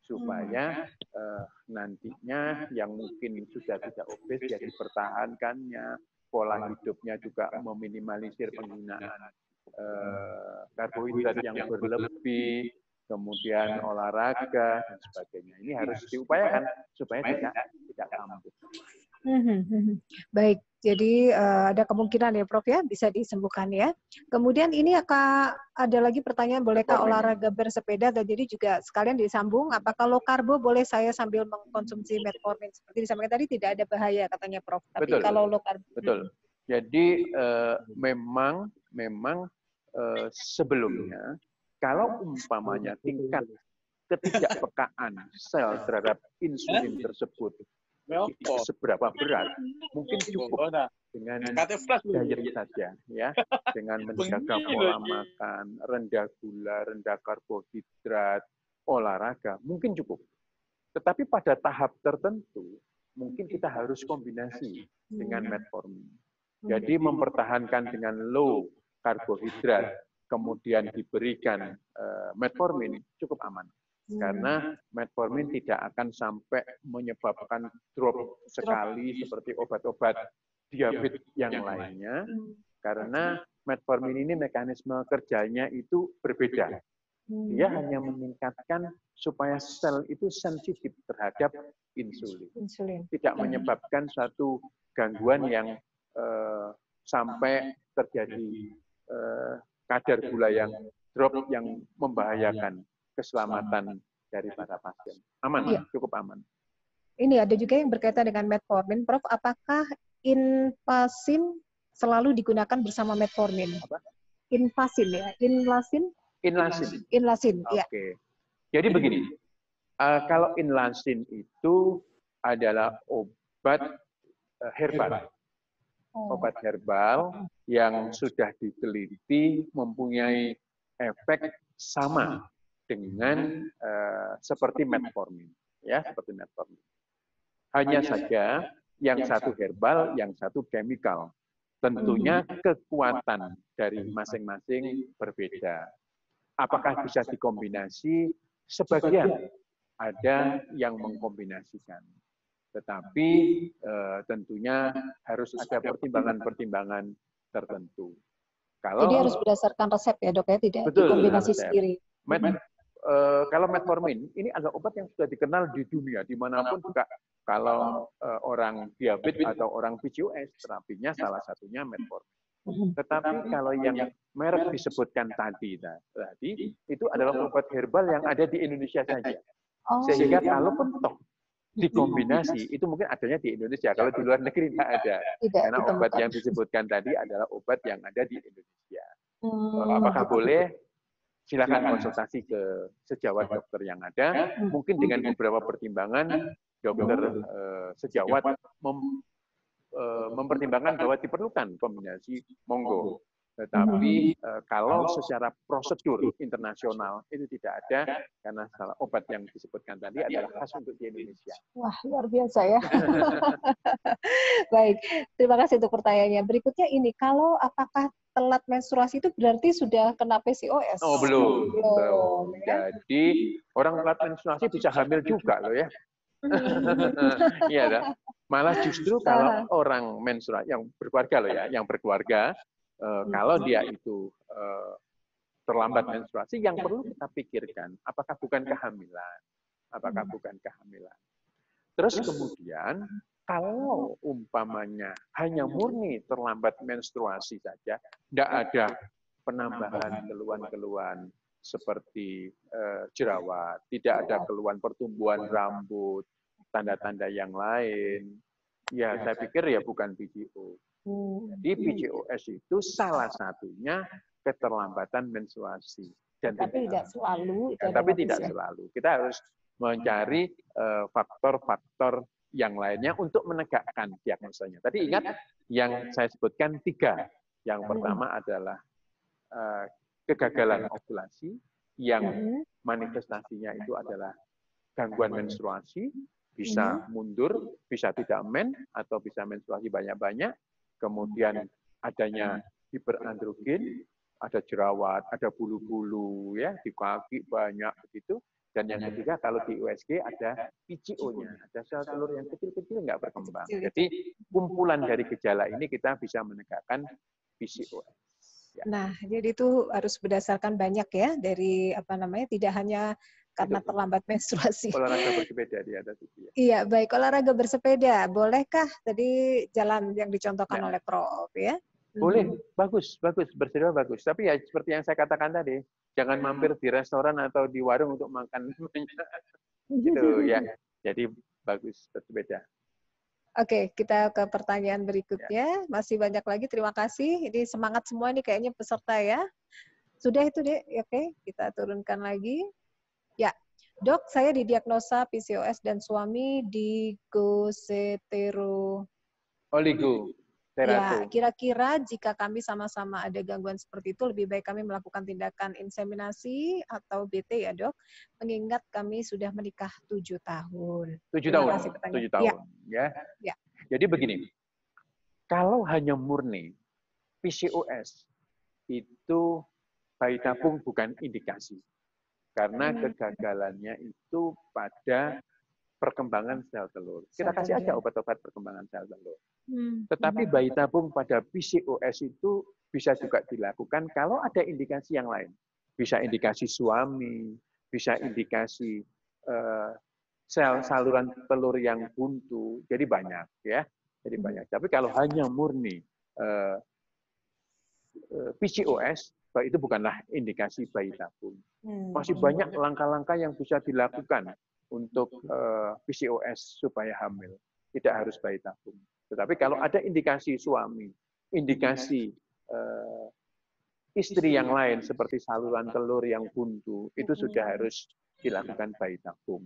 Speaker 2: supaya uh, nantinya yang mungkin sudah tidak obes ya dipertahankannya, pola hidupnya juga meminimalisir penggunaan uh, karbohidrat yang berlebih, kemudian olahraga dan sebagainya. Ini harus diupayakan supaya tidak tidak kambuh.
Speaker 1: Hmm, hmm, hmm, Baik, jadi uh, ada kemungkinan ya Prof ya bisa disembuhkan ya. Kemudian ini akan ada lagi pertanyaan bolehkah olahraga bersepeda dan jadi juga sekalian disambung apakah low karbo boleh saya sambil mengkonsumsi metformin seperti disampaikan tadi tidak ada bahaya katanya Prof. Tapi betul, kalau low karbo
Speaker 2: Betul. Jadi uh, memang memang uh, sebelumnya kalau umpamanya tingkat ketidakpekaan sel terhadap insulin tersebut itu seberapa berat, mungkin cukup dengan diet saja, ya, dengan menjaga pola makan, rendah gula, rendah karbohidrat, olahraga, mungkin cukup. Tetapi pada tahap tertentu, mungkin kita harus kombinasi dengan metformin. Jadi mempertahankan dengan low karbohidrat, kemudian diberikan uh, metformin cukup aman. hmm. Karena metformin tidak akan sampai menyebabkan drop sekali seperti obat-obat diabetes yang lainnya. Hmm. karena metformin ini mekanisme kerjanya itu berbeda. Hmm. Dia hanya meningkatkan supaya sel itu sensitif terhadap insulin. insulin. Tidak menyebabkan suatu gangguan yang uh, sampai terjadi uh, kadar gula yang drop yang membahayakan keselamatan dari para pasien. Aman, iya. cukup aman.
Speaker 1: Ini ada juga yang berkaitan dengan metformin. Prof, apakah inpasin selalu digunakan bersama metformin? Apa? Inpasin ya, inlasin?
Speaker 2: Inlasin.
Speaker 1: Inlasin,
Speaker 2: Oke. Okay. Jadi begini, uh, kalau inlasin itu adalah obat uh, herbal. Oh. Obat herbal yang sudah diteliti mempunyai efek sama dengan uh, seperti metformin, ya seperti metformin. Hanya saja yang satu herbal, yang satu chemical. Tentunya kekuatan dari masing-masing berbeda. Apakah bisa dikombinasi? Sebagian ada yang mengkombinasikan. Tetapi uh, tentunya harus ada pertimbangan-pertimbangan tertentu.
Speaker 1: Kalau Jadi harus berdasarkan resep ya dok ya, tidak betul, kombinasi resep. sendiri.
Speaker 2: Met, uh, kalau metformin ini adalah obat yang sudah dikenal di dunia, di mana pun juga kalau uh, orang diabetes atau orang PCOS terapinya salah satunya metformin. Tetapi kalau yang merek disebutkan tadi, tadi itu adalah obat herbal yang ada di Indonesia *laughs* saja. Oh. Sehingga kalaupun toh dikombinasi itu mungkin adanya di Indonesia. Kalau di luar negeri tidak ada. Tidak, Karena obat yang disebutkan tadi adalah obat yang ada di Indonesia. Hmm. Apakah boleh? Silakan konsultasi ke sejawat dokter yang ada. Mungkin dengan beberapa pertimbangan dokter uh, sejawat mem, uh, mempertimbangkan bahwa diperlukan kombinasi monggo. Tetapi uh, kalau secara prosedur internasional itu tidak ada karena salah obat yang disebutkan tadi adalah khas untuk di Indonesia.
Speaker 1: Wah, luar biasa ya. *laughs* Baik, terima kasih untuk pertanyaannya. Berikutnya ini, kalau apakah telat menstruasi itu berarti sudah kena PCOS?
Speaker 2: Oh, belum. Belum. Ya? Jadi, orang telat menstruasi bisa hamil juga loh ya. *laughs* Iya, malah justru *laughs* kalau orang menstruasi yang berkeluarga loh ya, yang berkeluarga Eh, kalau dia itu uh, terlambat menstruasi, yang perlu kita pikirkan, apakah bukan kehamilan? Apakah hmm. bukan kehamilan? Terus kemudian, kalau umpamanya hanya murni terlambat menstruasi saja, tidak ada penambahan keluhan-keluhan seperti uh, jerawat, tidak ada keluhan pertumbuhan rambut, tanda-tanda yang lain, ya saya pikir ya bukan PCO. Hmm. Jadi PCOS itu salah satunya keterlambatan menstruasi.
Speaker 1: Dan tapi tidak, selalu.
Speaker 2: Ya, tapi tidak ya. selalu. Kita harus mencari eh, faktor-faktor uh, yang lainnya untuk menegakkan diagnosanya. Tadi ingat yang saya sebutkan tiga. Yang hmm. pertama adalah uh, kegagalan ovulasi, yang manifestasinya itu adalah gangguan menstruasi, bisa mundur, bisa tidak men, atau bisa menstruasi banyak-banyak, kemudian adanya hiperandrogen, ada jerawat, ada bulu-bulu ya di kaki banyak begitu. Dan yang ketiga kalau di USG ada PCO-nya, ada sel telur yang kecil-kecil nggak berkembang. Jadi kumpulan dari gejala ini kita bisa menegakkan PCOS.
Speaker 1: Ya. Nah, jadi itu harus berdasarkan banyak ya dari apa namanya tidak hanya karena terlambat menstruasi.
Speaker 2: Olahraga bersepeda di atas itu ya.
Speaker 1: Iya, baik. Olahraga bersepeda, bolehkah tadi jalan yang dicontohkan ya. oleh Prof ya?
Speaker 2: Boleh, hmm. bagus, bagus. Bersepeda bagus. Tapi ya seperti yang saya katakan tadi, jangan mampir di restoran atau di warung untuk makan. *laughs* gitu ya. Jadi bagus bersepeda.
Speaker 1: Oke, kita ke pertanyaan berikutnya. Ya. Masih banyak lagi. Terima kasih. Ini semangat semua nih kayaknya peserta ya. Sudah itu deh. Oke, kita turunkan lagi. Ya, dok, saya didiagnosa PCOS dan suami di gosetero.
Speaker 2: Oligo.
Speaker 1: Ya, kira-kira jika kami sama-sama ada gangguan seperti itu, lebih baik kami melakukan tindakan inseminasi atau BT ya dok, mengingat kami sudah menikah tujuh tahun.
Speaker 2: Tujuh tahun, tujuh tahun, ya. ya. ya. Jadi begini, kalau hanya murni PCOS itu bayi tabung bukan indikasi. Karena kegagalannya itu pada perkembangan sel telur. Kita kasih aja obat-obat perkembangan sel telur. Hmm. Tetapi bayi tabung pada PCOS itu bisa juga dilakukan kalau ada indikasi yang lain. Bisa indikasi suami, bisa indikasi uh, sel saluran telur yang buntu. Jadi banyak ya. Jadi hmm. banyak. Tapi kalau hanya murni uh, uh, PCOS itu bukanlah indikasi bayi tabung. Hmm. Masih banyak langkah-langkah yang bisa dilakukan untuk uh, eh, PCOS supaya hamil. Tidak harus bayi tabung. Tetapi kalau ada indikasi suami, indikasi uh, istri yang lain seperti saluran telur yang buntu, itu sudah hmm. harus dilakukan bayi tabung.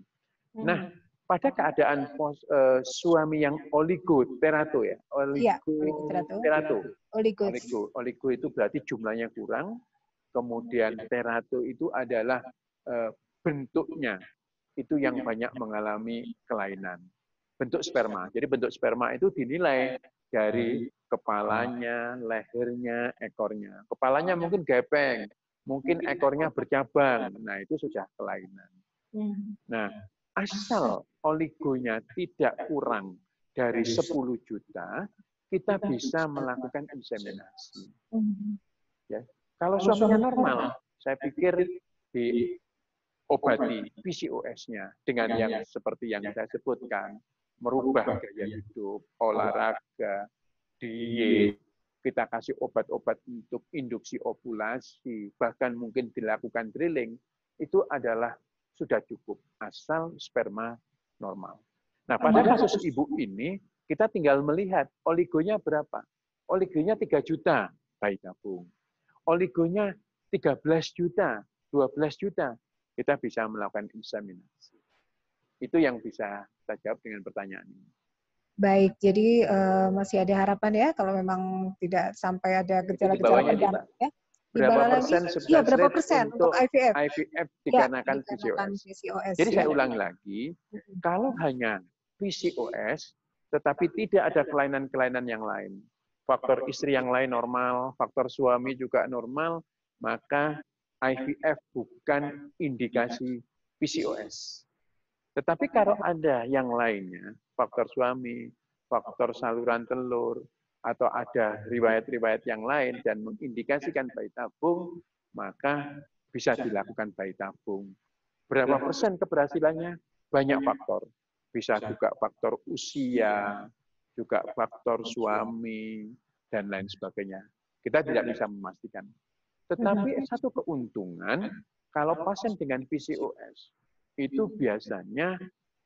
Speaker 2: Nah, hmm pada keadaan pos, uh, suami yang oligoterato ya, oligoterato. Ya, oligo. oligo. Oligo itu berarti jumlahnya kurang, kemudian terato itu adalah uh, bentuknya itu yang banyak mengalami kelainan. Bentuk sperma. Jadi bentuk sperma itu dinilai dari kepalanya, lehernya, ekornya. Kepalanya mungkin gepeng, mungkin ekornya bercabang. Nah, itu sudah kelainan. Hmm. Nah, asal oligonya tidak kurang dari 10 juta, kita bisa melakukan inseminasi. Ya. Kalau suaminya normal, saya pikir di obati PCOS-nya dengan yang seperti yang saya sebutkan, merubah gaya hidup, olahraga, diet, kita kasih obat-obat untuk induksi ovulasi, bahkan mungkin dilakukan drilling, itu adalah sudah cukup asal sperma normal. Nah, pada kasus ibu ini kita tinggal melihat oligonya berapa. Oligonya 3 juta bayi tabung. Oligonya 13 juta, 12 juta. Kita bisa melakukan inseminasi. Itu yang bisa kita jawab dengan pertanyaan ini.
Speaker 1: Baik, jadi uh, masih ada harapan ya kalau memang tidak sampai ada gejala-gejala
Speaker 2: ya. Berapa persen
Speaker 1: lagi? Iya, berapa persen untuk, IVF?
Speaker 2: IVF dikarenakan ya, PCOS. PCOS. Jadi ya. saya ulang lagi, kalau hanya PCOS, tetapi tidak ada kelainan-kelainan yang lain, faktor istri yang lain normal, faktor suami juga normal, maka IVF bukan indikasi PCOS. Tetapi kalau ada yang lainnya, faktor suami, faktor saluran telur, atau ada riwayat-riwayat yang lain dan mengindikasikan bayi tabung, maka bisa dilakukan bayi tabung. Berapa persen keberhasilannya? Banyak faktor. Bisa juga faktor usia, juga faktor suami, dan lain sebagainya. Kita tidak bisa memastikan. Tetapi satu keuntungan, kalau pasien dengan PCOS, itu biasanya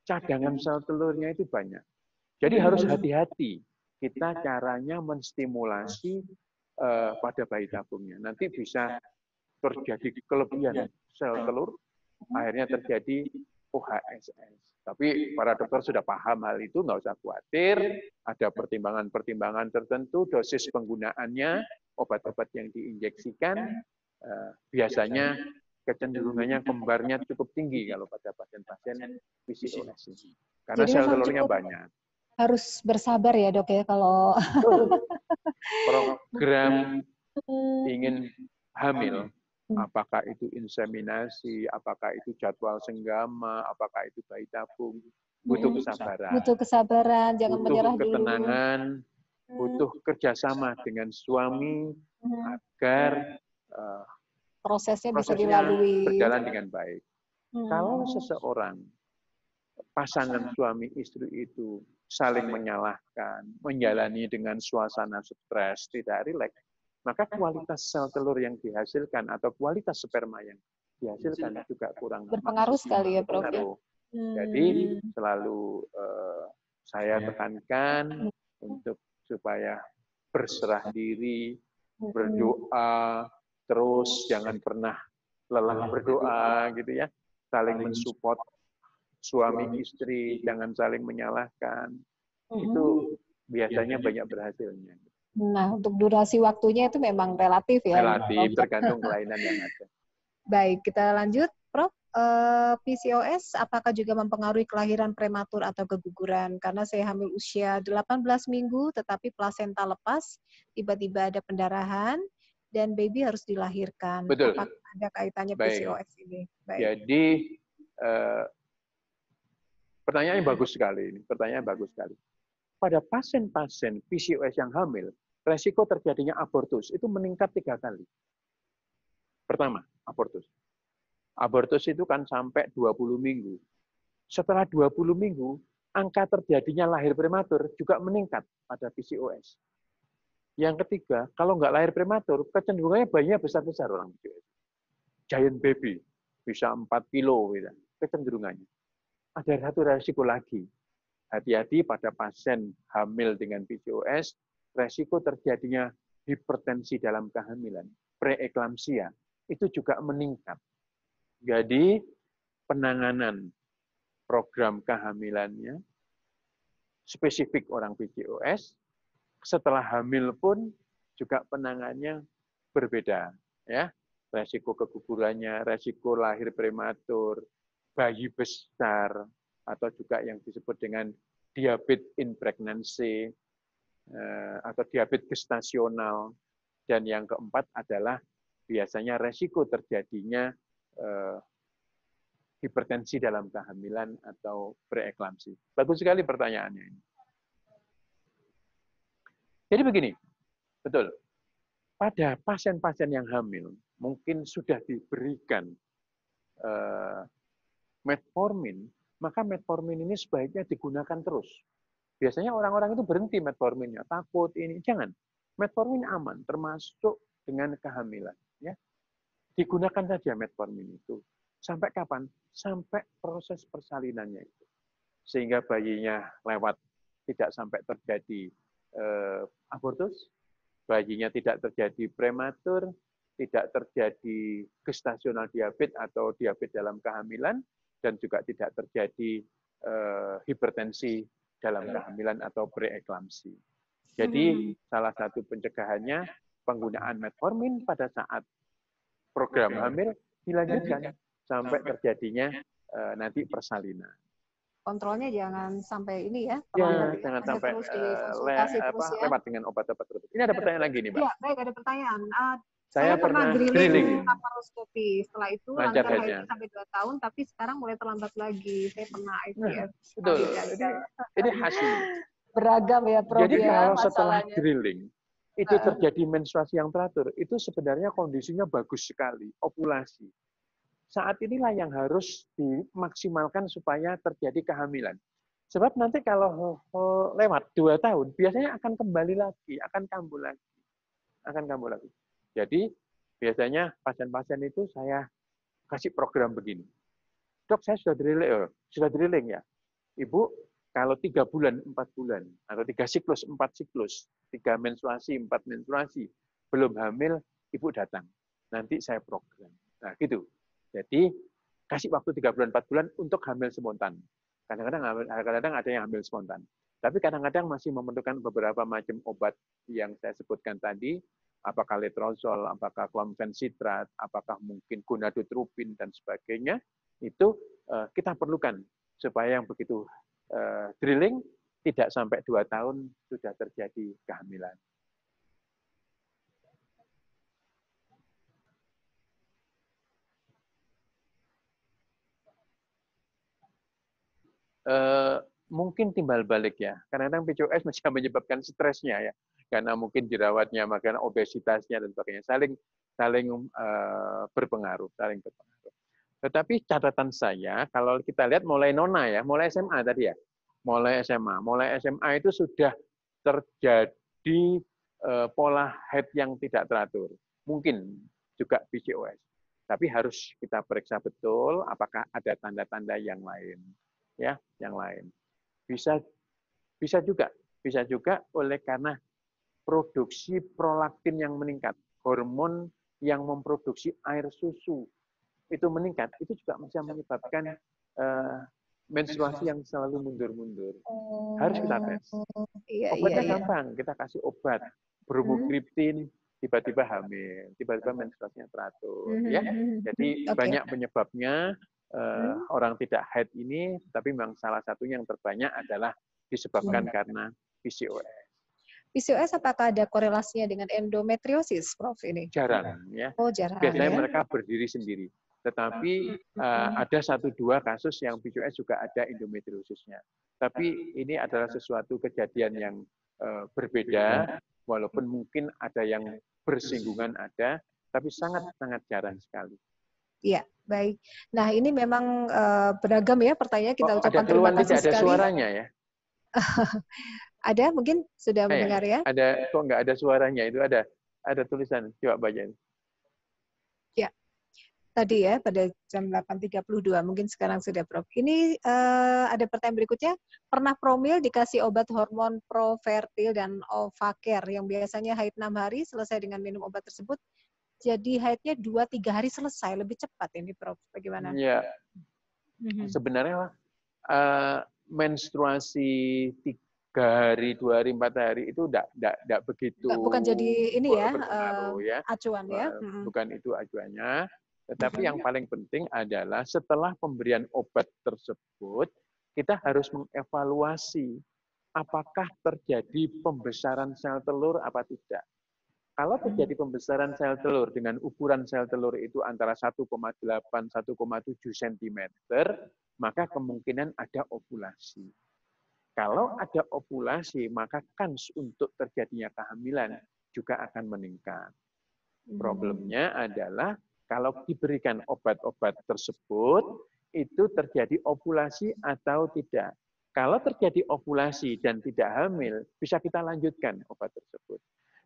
Speaker 2: cadangan sel telurnya itu banyak. Jadi harus hati-hati kita caranya menstimulasi uh, pada bayi tabungnya. Nanti bisa terjadi kelebihan sel telur, akhirnya terjadi OHSS. Tapi para dokter sudah paham hal itu, nggak usah khawatir. Ada pertimbangan-pertimbangan tertentu, dosis penggunaannya, obat-obat yang diinjeksikan, uh, biasanya kecenderungannya kembarnya cukup tinggi kalau pada pasien-pasien PCOS. Karena Jadi sel telurnya banyak.
Speaker 1: Harus bersabar ya dok ya kalau *laughs*
Speaker 2: program ingin hamil, hmm. apakah itu inseminasi, apakah itu jadwal senggama, apakah itu bayi tabung, butuh hmm. kesabaran.
Speaker 1: Butuh kesabaran, jangan
Speaker 2: butuh
Speaker 1: menyerah
Speaker 2: ketenangan, dulu. butuh kerjasama dengan suami hmm. agar uh,
Speaker 1: prosesnya, prosesnya bisa dilalui
Speaker 2: berjalan dengan baik. Hmm. Kalau seseorang pasangan suami istri itu saling menyalahkan, menjalani dengan suasana stres, tidak rileks, maka kualitas sel telur yang dihasilkan atau kualitas sperma yang dihasilkan juga kurang
Speaker 1: berpengaruh sekali ya, Prof.
Speaker 2: Ya? Hmm. Jadi selalu uh, saya tekankan hmm. untuk supaya berserah diri, hmm. berdoa, terus jangan pernah lelah berdoa gitu ya saling mensupport suami istri jangan saling menyalahkan itu biasanya banyak berhasilnya
Speaker 1: nah untuk durasi waktunya itu memang relatif ya
Speaker 2: relatif tergantung *laughs* kelainan yang ada
Speaker 1: baik kita lanjut Prof eh, PCOS apakah juga mempengaruhi kelahiran prematur atau keguguran? Karena saya hamil usia 18 minggu, tetapi plasenta lepas, tiba-tiba ada pendarahan, dan baby harus dilahirkan.
Speaker 2: Betul.
Speaker 1: Apakah ada kaitannya Baik. PCOS ini?
Speaker 2: Baik. Jadi uh, pertanyaannya bagus sekali ini. Pertanyaan bagus sekali. Pada pasien-pasien PCOS yang hamil, resiko terjadinya abortus itu meningkat tiga kali. Pertama, abortus. Abortus itu kan sampai 20 minggu. Setelah 20 minggu, angka terjadinya lahir prematur juga meningkat pada PCOS. Yang ketiga, kalau nggak lahir prematur, kecenderungannya bayinya besar-besar orang Giant baby, bisa 4 kilo, gitu. kecenderungannya. Ada satu resiko lagi. Hati-hati pada pasien hamil dengan PCOS, resiko terjadinya hipertensi dalam kehamilan, preeklamsia, itu juga meningkat. Jadi, penanganan program kehamilannya, spesifik orang PCOS, setelah hamil pun juga penangannya berbeda ya resiko kegugurannya resiko lahir prematur bayi besar atau juga yang disebut dengan diabetes in pregnancy eh, atau diabetes gestasional dan yang keempat adalah biasanya resiko terjadinya eh, hipertensi dalam kehamilan atau preeklamsi. Bagus sekali pertanyaannya ini. Jadi begini, betul. Pada pasien-pasien yang hamil, mungkin sudah diberikan uh, metformin, maka metformin ini sebaiknya digunakan terus. Biasanya orang-orang itu berhenti metforminnya, takut ini. Jangan. Metformin aman, termasuk dengan kehamilan. Ya. Digunakan saja metformin itu. Sampai kapan? Sampai proses persalinannya itu. Sehingga bayinya lewat, tidak sampai terjadi eh, abortus, bayinya tidak terjadi prematur, tidak terjadi gestasional diabetes atau diabetes dalam kehamilan, dan juga tidak terjadi eh, hipertensi dalam kehamilan atau preeklamsi. Jadi
Speaker 1: Hmm.
Speaker 2: salah satu pencegahannya penggunaan metformin pada saat program hamil dilanjutkan sampai terjadinya eh, nanti persalinan.
Speaker 1: Kontrolnya jangan sampai ini ya.
Speaker 2: Ya, jangan sampai
Speaker 1: terus
Speaker 2: eh, le- apa,
Speaker 1: terus ya.
Speaker 2: lewat dengan obat-obat tertentu. Ini ada pertanyaan lagi nih, Mbak.
Speaker 1: Iya, baik ada pertanyaan. Ah,
Speaker 2: Saya, pernah
Speaker 1: drilling,
Speaker 2: drilling.
Speaker 1: laparoskopi. Setelah itu
Speaker 2: Lancar headnya.
Speaker 1: haidnya sampai 2 tahun, tapi sekarang mulai terlambat lagi. Saya pernah IVF.
Speaker 2: Betul. Ini,
Speaker 1: gagal.
Speaker 2: ini hasil.
Speaker 1: Beragam ya Prof
Speaker 2: Jadi
Speaker 1: ya
Speaker 2: kalau setelah drilling itu terjadi menstruasi yang teratur, itu sebenarnya kondisinya bagus sekali, ovulasi. Saat inilah yang harus dimaksimalkan supaya terjadi kehamilan. Sebab nanti kalau lewat dua tahun, biasanya akan kembali lagi, akan kambuh lagi, akan kambuh lagi. Jadi biasanya pasien-pasien itu saya kasih program begini. Dok, saya sudah drilling, eh, sudah drilling ya. Ibu, kalau tiga bulan, empat bulan, atau tiga siklus, empat siklus, tiga menstruasi, empat menstruasi, belum hamil, ibu datang. Nanti saya program. Nah, gitu. Jadi, kasih waktu tiga bulan, empat bulan untuk hamil spontan. Kadang-kadang kadang-kadang ada yang hamil spontan. Tapi kadang-kadang masih memerlukan beberapa macam obat yang saya sebutkan tadi, apakah letrozol, apakah clomfencitrat, apakah mungkin gonadotropin dan sebagainya, itu eh, kita perlukan supaya yang begitu eh, drilling tidak sampai dua tahun sudah terjadi kehamilan. Eh, mungkin timbal balik ya. Kadang-kadang PCOS bisa *laughs* menyebabkan stresnya ya. Karena mungkin jerawatnya, makanan obesitasnya dan sebagainya saling saling eh, berpengaruh, saling berpengaruh. Tetapi catatan saya kalau kita lihat mulai nona ya, mulai SMA tadi ya. Mulai SMA, mulai SMA itu sudah terjadi eh, pola head yang tidak teratur. Mungkin juga PCOS. Tapi harus kita periksa betul apakah ada tanda-tanda yang lain ya yang lain bisa bisa juga bisa juga oleh karena produksi prolaktin yang meningkat. Hormon yang memproduksi air susu itu meningkat. Itu juga bisa menyebabkan eh, menstruasi yang selalu mundur-mundur. Harus kita tes.
Speaker 1: Iya, iya,
Speaker 2: obatnya
Speaker 1: iya.
Speaker 2: gampang. Kita kasih obat. Bromokriptin tiba-tiba hamil tiba-tiba menstruasinya teratur ya.
Speaker 1: Mhm.
Speaker 2: jadi
Speaker 1: Oke.
Speaker 2: banyak penyebabnya
Speaker 1: Hmm.
Speaker 2: orang tidak haid ini, tapi memang salah satunya yang terbanyak adalah disebabkan karena PCOS.
Speaker 1: PCOS apakah ada korelasinya dengan endometriosis, Prof ini?
Speaker 2: Jarang ya.
Speaker 1: Oh, jarang
Speaker 2: Biasanya
Speaker 1: ya.
Speaker 2: mereka berdiri sendiri. Tetapi eh, ada satu dua kasus yang PCOS juga ada endometriosisnya. Tapi ini adalah sesuatu kejadian yang eh, berbeda, walaupun mungkin ada yang bersinggungan ada, tapi sangat-sangat jarang sekali.
Speaker 1: Iya, baik. Nah, ini memang eh, beragam ya pertanyaan kita
Speaker 2: Oh, ada
Speaker 1: ucapkan terima kasih
Speaker 2: tidak ada
Speaker 1: sekali.
Speaker 2: suaranya ya? *laughs*
Speaker 1: Ada mungkin sudah
Speaker 2: Eh,
Speaker 1: mendengar ya?
Speaker 2: ada kok nggak ada suaranya itu ada ada tulisan coba baca
Speaker 1: Tadi ya pada jam 8.32 mungkin sekarang sudah Prof. Ini eh, ada pertanyaan berikutnya. Pernah promil dikasih obat hormon Profertil dan Ovacare yang biasanya haid 6 hari selesai dengan minum obat tersebut. Jadi haidnya 2-3 hari selesai, lebih cepat ini Prof. Bagaimana?
Speaker 2: ya
Speaker 1: Mhm.
Speaker 2: sebenarnya eh, menstruasi tiga hari dua hari empat hari itu tidak tidak begitu
Speaker 1: Nggak- bukan jadi ini ya,
Speaker 2: berpengaruh ya.
Speaker 1: Acuan ya.
Speaker 2: Eh, bukan itu acuannya. Tetapi yang paling penting adalah setelah pemberian obat tersebut kita harus mengevaluasi apakah terjadi pembesaran sel telur apa tidak. Kalau terjadi pembesaran sel telur dengan ukuran sel telur itu antara 1,8 1,7 cm, maka kemungkinan ada ovulasi. Kalau ada ovulasi, maka kans untuk terjadinya kehamilan juga akan meningkat.
Speaker 1: Mhm.
Speaker 2: Problemnya adalah kalau diberikan obat-obat tersebut, itu terjadi ovulasi atau tidak. Kalau terjadi ovulasi dan tidak hamil, bisa kita lanjutkan obat tersebut.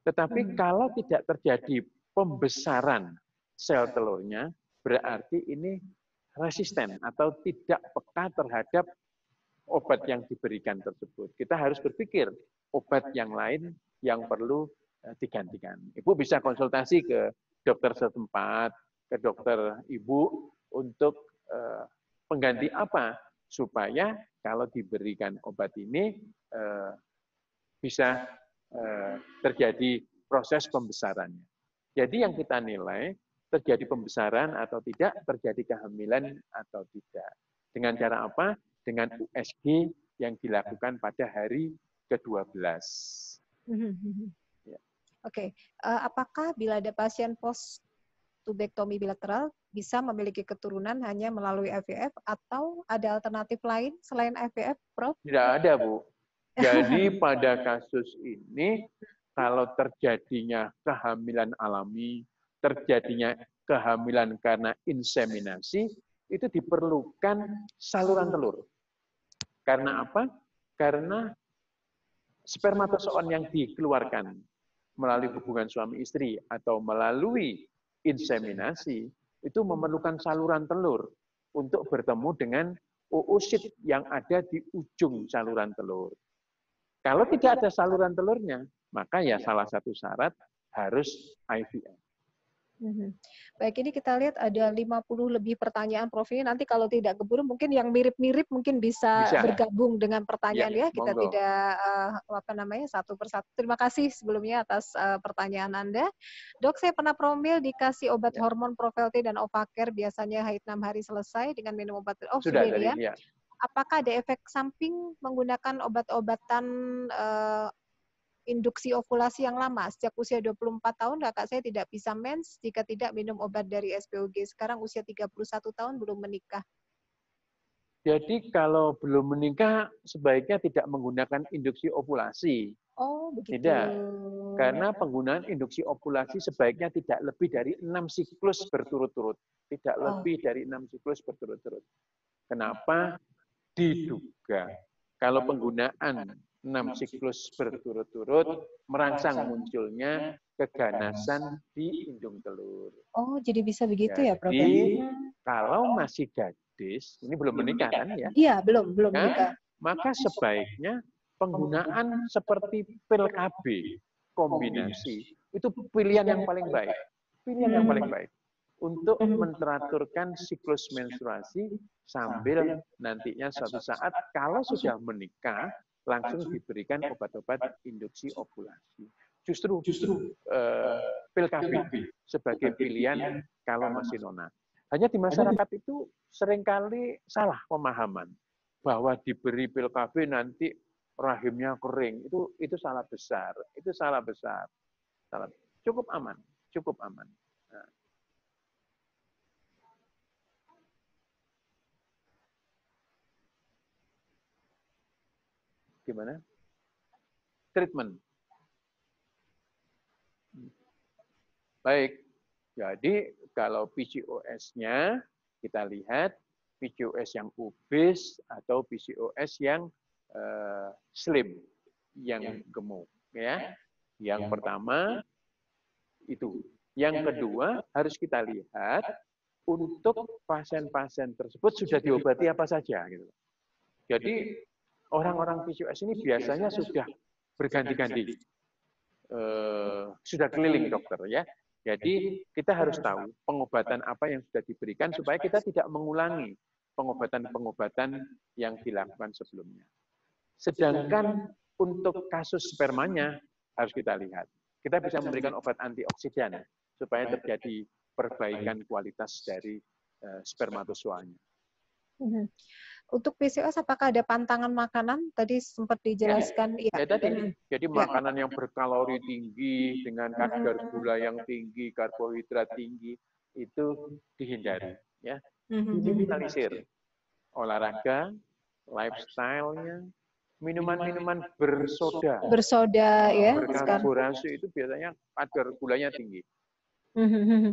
Speaker 2: Tetapi
Speaker 1: Hmm.
Speaker 2: kalau tidak terjadi pembesaran sel telurnya, berarti ini resisten atau tidak peka terhadap obat yang diberikan tersebut. Kita harus berpikir obat yang lain yang perlu eh, digantikan. Ibu bisa konsultasi ke dokter setempat, ke dokter ibu untuk eh, pengganti apa supaya kalau diberikan obat ini eh, bisa eh, terjadi proses pembesarannya. Jadi yang kita nilai terjadi pembesaran atau tidak, terjadi kehamilan atau tidak. Dengan cara apa? Dengan USG yang dilakukan pada hari ke-12.
Speaker 1: Ya. Oke, okay. uh, apakah bila ada pasien post tubektomi bilateral bisa memiliki keturunan hanya melalui IVF atau ada alternatif lain selain IVF, Prof?
Speaker 2: Tidak ada, Bu. Jadi pada kasus ini kalau terjadinya kehamilan alami, terjadinya kehamilan karena inseminasi, itu diperlukan saluran telur. Karena apa? Karena spermatozoon yang dikeluarkan melalui hubungan suami istri atau melalui inseminasi itu memerlukan saluran telur untuk bertemu dengan oosit yang ada di ujung saluran telur. Kalau tidak ada saluran telurnya, maka ya salah satu syarat harus IVF.
Speaker 1: Mhm. Baik, ini kita lihat ada 50 lebih pertanyaan Prof. Ini nanti kalau tidak keburu mungkin yang mirip-mirip mungkin bisa, bisa bergabung dengan pertanyaan ya. ya. Kita monggo. tidak uh, apa namanya satu persatu. Terima kasih sebelumnya atas uh, pertanyaan Anda. Dok, saya pernah promil dikasih obat ya. hormon Provelti dan Ovacare biasanya haid 6 hari selesai dengan minum obat. Oh, sudah, sudah ya. ya. Apakah ada efek samping menggunakan obat-obatan uh, induksi ovulasi yang lama. Sejak usia 24 tahun kakak saya tidak bisa mens jika tidak minum obat dari SPOG. Sekarang usia 31 tahun belum menikah.
Speaker 2: Jadi kalau belum menikah sebaiknya tidak menggunakan induksi ovulasi.
Speaker 1: Oh, begitu.
Speaker 2: Tidak. Karena penggunaan induksi ovulasi sebaiknya tidak lebih dari enam siklus berturut-turut. Tidak oh. lebih dari enam siklus berturut-turut. Kenapa? Diduga kalau penggunaan enam siklus berturut-turut merangsang munculnya keganasan di indung telur.
Speaker 1: Oh, jadi bisa begitu jadi, ya, Prof?
Speaker 2: Jadi, kalau masih gadis, ini belum menikah kan ya?
Speaker 1: Iya, belum, belum kan? menikah.
Speaker 2: Maka sebaiknya penggunaan seperti pil KB kombinasi itu pilihan yang paling baik. Pilihan yang paling baik untuk menteraturkan siklus menstruasi sambil nantinya suatu saat kalau sudah menikah langsung diberikan obat-obat induksi ovulasi. Justru, justru uh, pil KB sebagai pilihan kalau masih nona. Hanya di masyarakat itu sering kali salah pemahaman bahwa diberi pil KB nanti rahimnya kering. Itu itu salah besar. Itu salah besar. Salah. Cukup aman, cukup aman. Gimana? Treatment. Baik, jadi kalau PCOS-nya kita lihat PCOS yang obes atau PCOS yang uh, slim, yang gemuk, ya. Yang pertama itu. Yang kedua harus kita lihat untuk pasien-pasien tersebut sudah diobati apa saja gitu. Jadi orang-orang PCOS ini biasanya sudah berganti-ganti. Uh, sudah keliling dokter ya. Jadi kita harus tahu pengobatan apa yang sudah diberikan supaya kita tidak mengulangi pengobatan-pengobatan yang dilakukan sebelumnya. Sedangkan untuk kasus spermanya harus kita lihat. Kita bisa memberikan obat antioksidan supaya terjadi perbaikan kualitas dari uh, spermatozoanya.
Speaker 1: Untuk PCOS apakah ada pantangan makanan? Tadi sempat dijelaskan.
Speaker 2: Ya, ya. ya tadi. Jadi ya. makanan yang berkalori tinggi dengan kadar gula yang tinggi, karbohidrat tinggi itu dihindari. Ya, diminimalisir. Olahraga, lifestyle-nya, minuman-minuman bersoda.
Speaker 1: Bersoda ya.
Speaker 2: Berkarborasi itu biasanya kadar gulanya tinggi.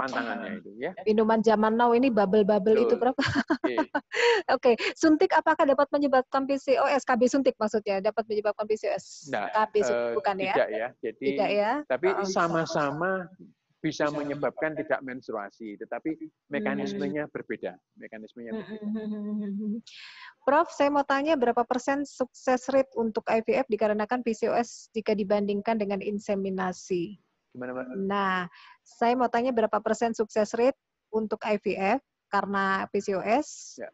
Speaker 2: Pantangannya itu ya.
Speaker 1: Minuman zaman now ini bubble-bubble itu berapa? Oke, *laughs* okay. suntik apakah dapat menyebabkan PCOS? KB suntik maksudnya dapat menyebabkan PCOS?
Speaker 2: Nah, KB suntik uh, bukan ya? Tidak ya. Jadi tidak ya. Tapi sama-sama bisa menyebabkan tidak menstruasi, tetapi mekanismenya berbeda. Mekanismenya berbeda.
Speaker 1: Prof, saya mau tanya berapa persen sukses rate untuk IVF dikarenakan PCOS jika dibandingkan dengan inseminasi?
Speaker 2: Gimana, Mbak?
Speaker 1: Nah, saya mau tanya berapa persen sukses rate untuk IVF karena PCOS ya.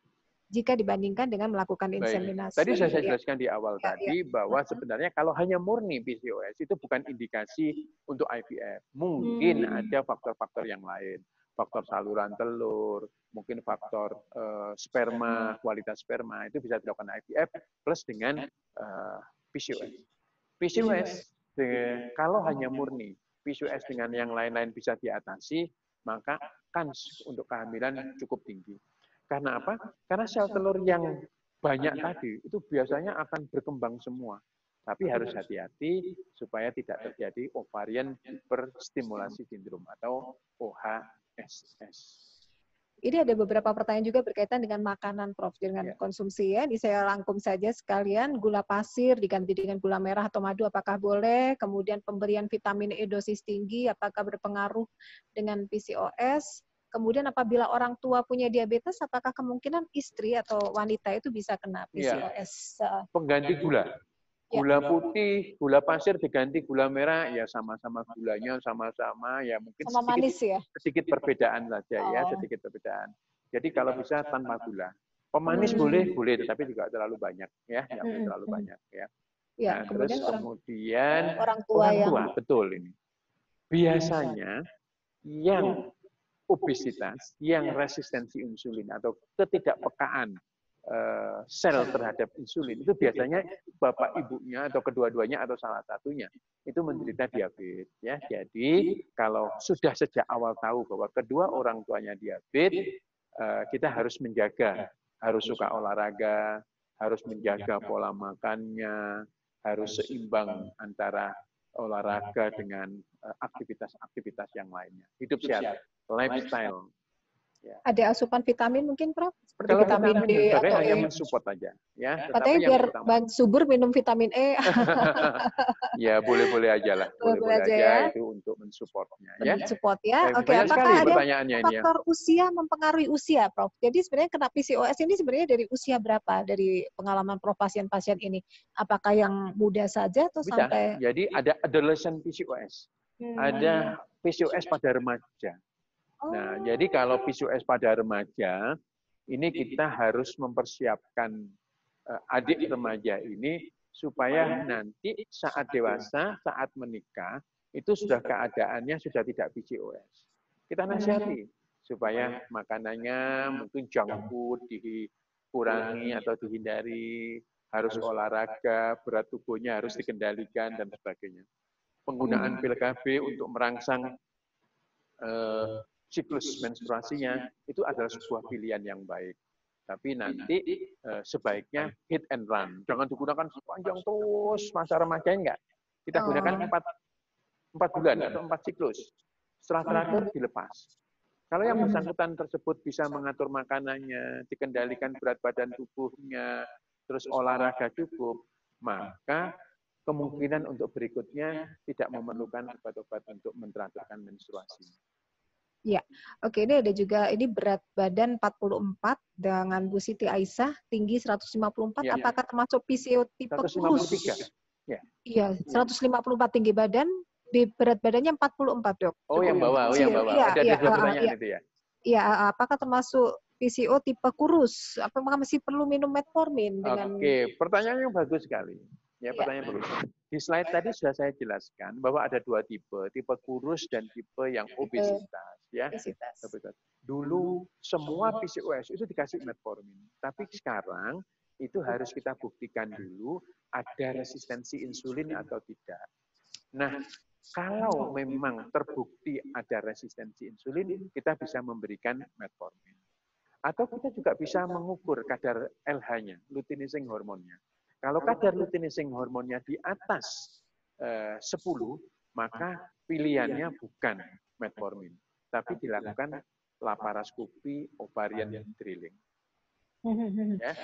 Speaker 1: jika dibandingkan dengan melakukan
Speaker 2: Baik.
Speaker 1: inseminasi.
Speaker 2: Tadi saya saya
Speaker 1: Ya.
Speaker 2: jelaskan di awal
Speaker 1: Ya,
Speaker 2: tadi bahwa
Speaker 1: Mhm.
Speaker 2: sebenarnya kalau hanya murni PCOS itu bukan indikasi untuk IVF. Mungkin
Speaker 1: Hmm.
Speaker 2: ada faktor-faktor yang lain, faktor saluran telur, mungkin faktor eh, sperma, kualitas sperma itu bisa dilakukan IVF plus dengan eh, PCOS. PCOS de- kalau hanya murni PCOS dengan yang lain-lain bisa diatasi, maka kans untuk kehamilan cukup tinggi. Karena apa? Karena sel telur yang banyak tadi itu biasanya akan berkembang semua. Tapi harus hati-hati supaya tidak terjadi ovarian hiperstimulasi sindrom atau OHSS.
Speaker 1: Ini ada beberapa pertanyaan juga berkaitan dengan makanan, Prof. Dengan
Speaker 2: Ya.
Speaker 1: konsumsi ya. Ini saya rangkum saja sekalian. Gula pasir diganti dengan gula merah atau madu, apakah boleh? Kemudian pemberian vitamin E dosis tinggi, apakah berpengaruh dengan PCOS? Kemudian apabila orang tua punya diabetes, apakah kemungkinan istri atau wanita itu bisa kena
Speaker 2: Ya.
Speaker 1: PCOS? Uh,
Speaker 2: Pengganti gula.
Speaker 1: Ya.
Speaker 2: Gula putih, gula pasir diganti gula merah, ya sama-sama gulanya sama-sama, ya mungkin
Speaker 1: sama
Speaker 2: sedikit
Speaker 1: manis ya?
Speaker 2: sedikit perbedaan saja ya,
Speaker 1: Oh.
Speaker 2: sedikit perbedaan. Jadi kalau bisa tanpa gula. Pemanis
Speaker 1: Hmm.
Speaker 2: boleh, boleh, tetapi juga terlalu banyak ya, nggak
Speaker 1: Hmm,
Speaker 2: terlalu
Speaker 1: hmm.
Speaker 2: banyak ya.
Speaker 1: Ya,
Speaker 2: Nah, terus
Speaker 1: kemudian orang,
Speaker 2: kemudian
Speaker 1: orang tua
Speaker 2: orang
Speaker 1: yang
Speaker 2: tua, betul ini. Biasanya yang obesitas, yang resistensi insulin atau ketidakpekaan sel terhadap insulin itu biasanya bapak ibunya atau kedua-duanya atau salah satunya itu menderita diabetes ya. Jadi kalau sudah sejak awal tahu bahwa kedua orang tuanya diabetes, eh, kita harus menjaga, harus suka olahraga, harus menjaga pola makannya, harus seimbang antara olahraga dengan eh, aktivitas-aktivitas yang lainnya. Hidup sehat, lifestyle.
Speaker 1: ada asupan vitamin mungkin, Prof? Seperti
Speaker 2: Kalau
Speaker 1: vitamin
Speaker 2: vitamin
Speaker 1: D atau
Speaker 2: hanya
Speaker 1: E.
Speaker 2: mensupport aja, ya.
Speaker 1: Katanya
Speaker 2: Tetapi yang
Speaker 1: biar
Speaker 2: utama-
Speaker 1: ban- subur minum vitamin E. *laughs*
Speaker 2: ya boleh-boleh aja lah,
Speaker 1: Boleh-boleh aja
Speaker 2: aja
Speaker 1: ya.
Speaker 2: itu untuk mensupportnya, ya.
Speaker 1: support ya.
Speaker 2: Eh,
Speaker 1: Oke,
Speaker 2: banyak
Speaker 1: apakah ada
Speaker 2: pertanyaannya ini ya.
Speaker 1: faktor usia mempengaruhi usia, Prof? Jadi sebenarnya kena PCOS ini sebenarnya dari usia berapa dari pengalaman Prof pasien-pasien ini? Apakah yang muda saja atau
Speaker 2: Bisa.
Speaker 1: sampai
Speaker 2: Jadi ada adolescent PCOS,
Speaker 1: Hmm.
Speaker 2: ada PCOS pada remaja. Nah,
Speaker 1: Oh.
Speaker 2: jadi kalau PCOS pada remaja, ini kita harus mempersiapkan eh, adik remaja ini supaya nanti saat dewasa, saat menikah, itu sudah keadaannya sudah tidak PCOS. Kita nasihati supaya makanannya mungkin junk food dikurangi atau dihindari, harus olahraga, berat tubuhnya harus dikendalikan dan sebagainya. Penggunaan pil KB untuk merangsang eh, siklus menstruasinya itu adalah sebuah pilihan yang baik. Tapi nanti eh, sebaiknya hit and run. Jangan digunakan sepanjang terus masa remaja enggak. Kita
Speaker 1: Oh.
Speaker 2: gunakan empat, empat bulan atau empat siklus. Setelah terakhir dilepas. Kalau yang bersangkutan tersebut bisa mengatur makanannya, dikendalikan berat badan tubuhnya, terus olahraga cukup, maka kemungkinan untuk berikutnya tidak memerlukan obat-obat untuk menteraturkan menstruasi.
Speaker 1: Oke, ini ada juga ini berat badan 44 dengan Bu Siti Aisyah, tinggi 154.
Speaker 2: Iya, iya.
Speaker 1: Apakah termasuk PCO tipe kurus?
Speaker 2: 153.
Speaker 1: Iya, 154 tinggi badan, di berat badannya 44, Dok.
Speaker 2: Oh, yang bawah, oh yang
Speaker 1: Iya,
Speaker 2: bawah.
Speaker 1: iya,
Speaker 2: Ada
Speaker 1: iya,
Speaker 2: ada dua
Speaker 1: ah,
Speaker 2: pertanyaan
Speaker 1: iya.
Speaker 2: itu ya.
Speaker 1: Iya, apakah termasuk PCO tipe kurus? Apakah masih perlu minum metformin dengan
Speaker 2: Oke, pertanyaan yang bagus sekali. Ya,
Speaker 1: Iya.
Speaker 2: pertanyaan bagus. Di slide tadi sudah saya jelaskan bahwa ada dua tipe, tipe kurus dan tipe yang obesitas. Ya,
Speaker 1: obesitas?
Speaker 2: Dulu semua PCOS itu dikasih metformin, tapi sekarang itu harus kita buktikan dulu ada resistensi insulin atau tidak. Nah, kalau memang terbukti ada resistensi insulin, kita bisa memberikan metformin. Atau kita juga bisa mengukur kadar LH-nya, luteinizing hormonnya. Kalau kadar luteinizing hormonnya di atas eh, 10, maka pilihannya bukan metformin, tapi dilakukan laparoskopi ovarian drilling. Ya.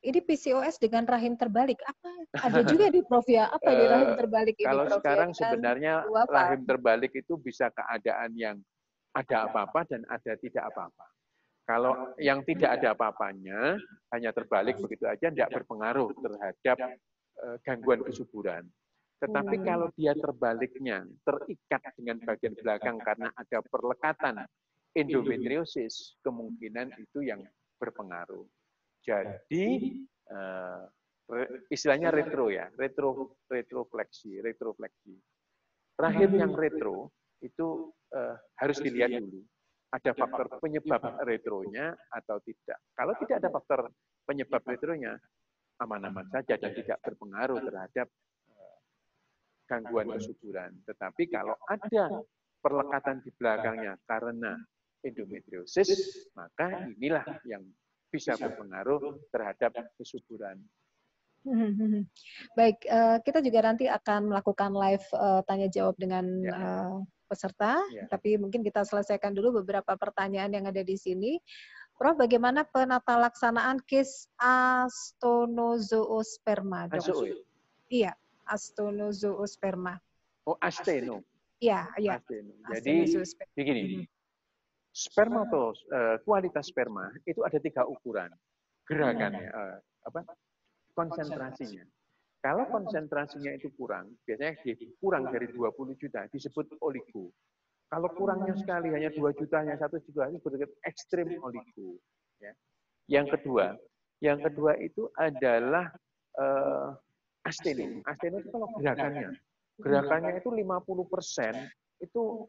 Speaker 1: Ini PCOS dengan rahim terbalik. Apa? Ada juga di Prof ya? Apa di
Speaker 2: Eh,
Speaker 1: rahim terbalik ini,
Speaker 2: Kalau
Speaker 1: Prof? ya?
Speaker 2: sekarang
Speaker 1: Dan
Speaker 2: sebenarnya rahim terbalik itu bisa keadaan yang ada apa-apa dan ada tidak apa-apa. Kalau yang tidak ada apa-apanya, hanya terbalik begitu aja, tidak berpengaruh terhadap eh, gangguan kesuburan. Tetapi kalau dia terbaliknya, terikat dengan bagian belakang karena ada perlekatan endometriosis, kemungkinan itu yang berpengaruh. Jadi uh, istilahnya retro ya, retro retrofleksi, retrofleksi. Terakhir yang retro itu uh, harus dilihat dulu ada faktor penyebab retronya atau tidak. Kalau tidak ada faktor penyebab retronya, aman-aman saja dan tidak berpengaruh terhadap eh, gangguan kesuburan. Tetapi kalau ada perlekatan di belakangnya karena endometriosis, maka inilah yang bisa berpengaruh terhadap kesuburan.
Speaker 1: Baik, eh, kita juga nanti akan melakukan live eh, tanya jawab dengan ya. peserta, ya. tapi mungkin kita selesaikan dulu beberapa pertanyaan yang ada di sini. Prof, bagaimana penata laksanaan case astonozoosperma? Iya, astonozoosperma.
Speaker 2: Oh, asteno.
Speaker 1: Iya, iya.
Speaker 2: Jadi begini, hmm. sperma atau uh, kualitas sperma itu ada tiga ukuran gerakannya, uh, apa konsentrasinya. Kalau konsentrasinya itu kurang, biasanya kurang dari 20 juta disebut oligo. Kalau kurangnya sekali hanya 2 juta, hanya 1 juta, itu berarti ekstrim oligo. Ya. Yang kedua, yang kedua itu adalah uh, asteno. Asteno itu kalau gerakannya, gerakannya itu 50 persen itu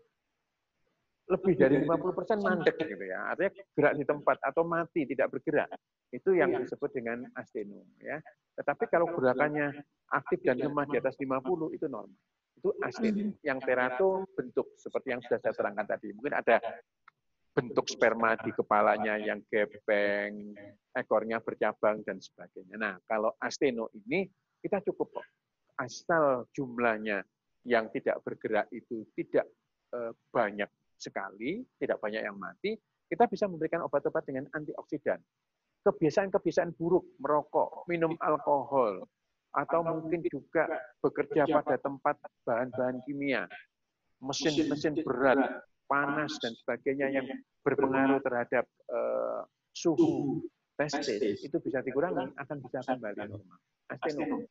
Speaker 2: lebih dari 50 persen mandek gitu ya. Artinya gerak di tempat atau mati tidak bergerak. Itu yang disebut dengan asteno ya. Tetapi kalau gerakannya aktif dan lemah di atas 50 itu normal. Itu asli. Yang terato bentuk seperti yang sudah saya terangkan tadi. Mungkin ada bentuk sperma di kepalanya yang gepeng, ekornya bercabang dan sebagainya. Nah, kalau asteno ini kita cukup kok. Asal jumlahnya yang tidak bergerak itu tidak eh, banyak sekali, tidak banyak yang mati, kita bisa memberikan obat-obat dengan antioksidan. Kebiasaan-kebiasaan buruk, merokok, minum alkohol, atau mungkin juga bekerja pada tempat bahan-bahan kimia, mesin-mesin berat, panas, dan sebagainya yang berpengaruh terhadap uh, suhu testis, itu bisa dikurangi, akan bisa kembali normal. Asteno.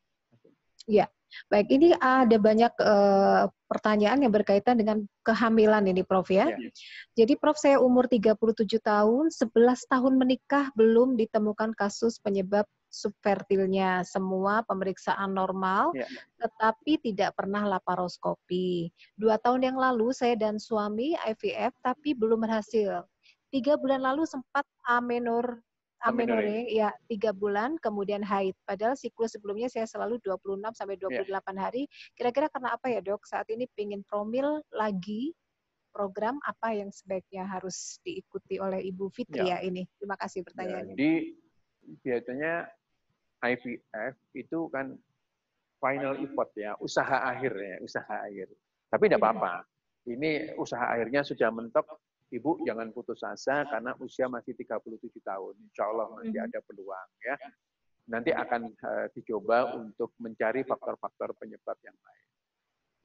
Speaker 1: Iya, baik. Ini ada banyak uh, pertanyaan yang berkaitan dengan kehamilan ini, Prof ya. ya. Jadi, Prof, saya umur 37 tahun, 11 tahun menikah, belum ditemukan kasus penyebab subfertilnya. Semua pemeriksaan normal, ya. tetapi tidak pernah laparoskopi. Dua tahun yang lalu, saya dan suami IVF, tapi belum berhasil. Tiga bulan lalu sempat amenor amenorrhea ya tiga bulan kemudian haid. Padahal siklus sebelumnya saya selalu 26 sampai 28 yeah. hari. Kira-kira karena apa ya dok? Saat ini pingin promil lagi program apa yang sebaiknya harus diikuti oleh Ibu Fitri ya, ya ini? Terima kasih pertanyaannya.
Speaker 2: Jadi biasanya IVF itu kan final effort ya, usaha akhir ya, usaha akhir. Tapi tidak apa-apa. Ini usaha akhirnya sudah mentok Ibu jangan putus asa karena usia masih 37 tahun. Insya Allah masih mhm. ada peluang ya. Nanti akan uh, dicoba untuk mencari faktor-faktor penyebab yang lain.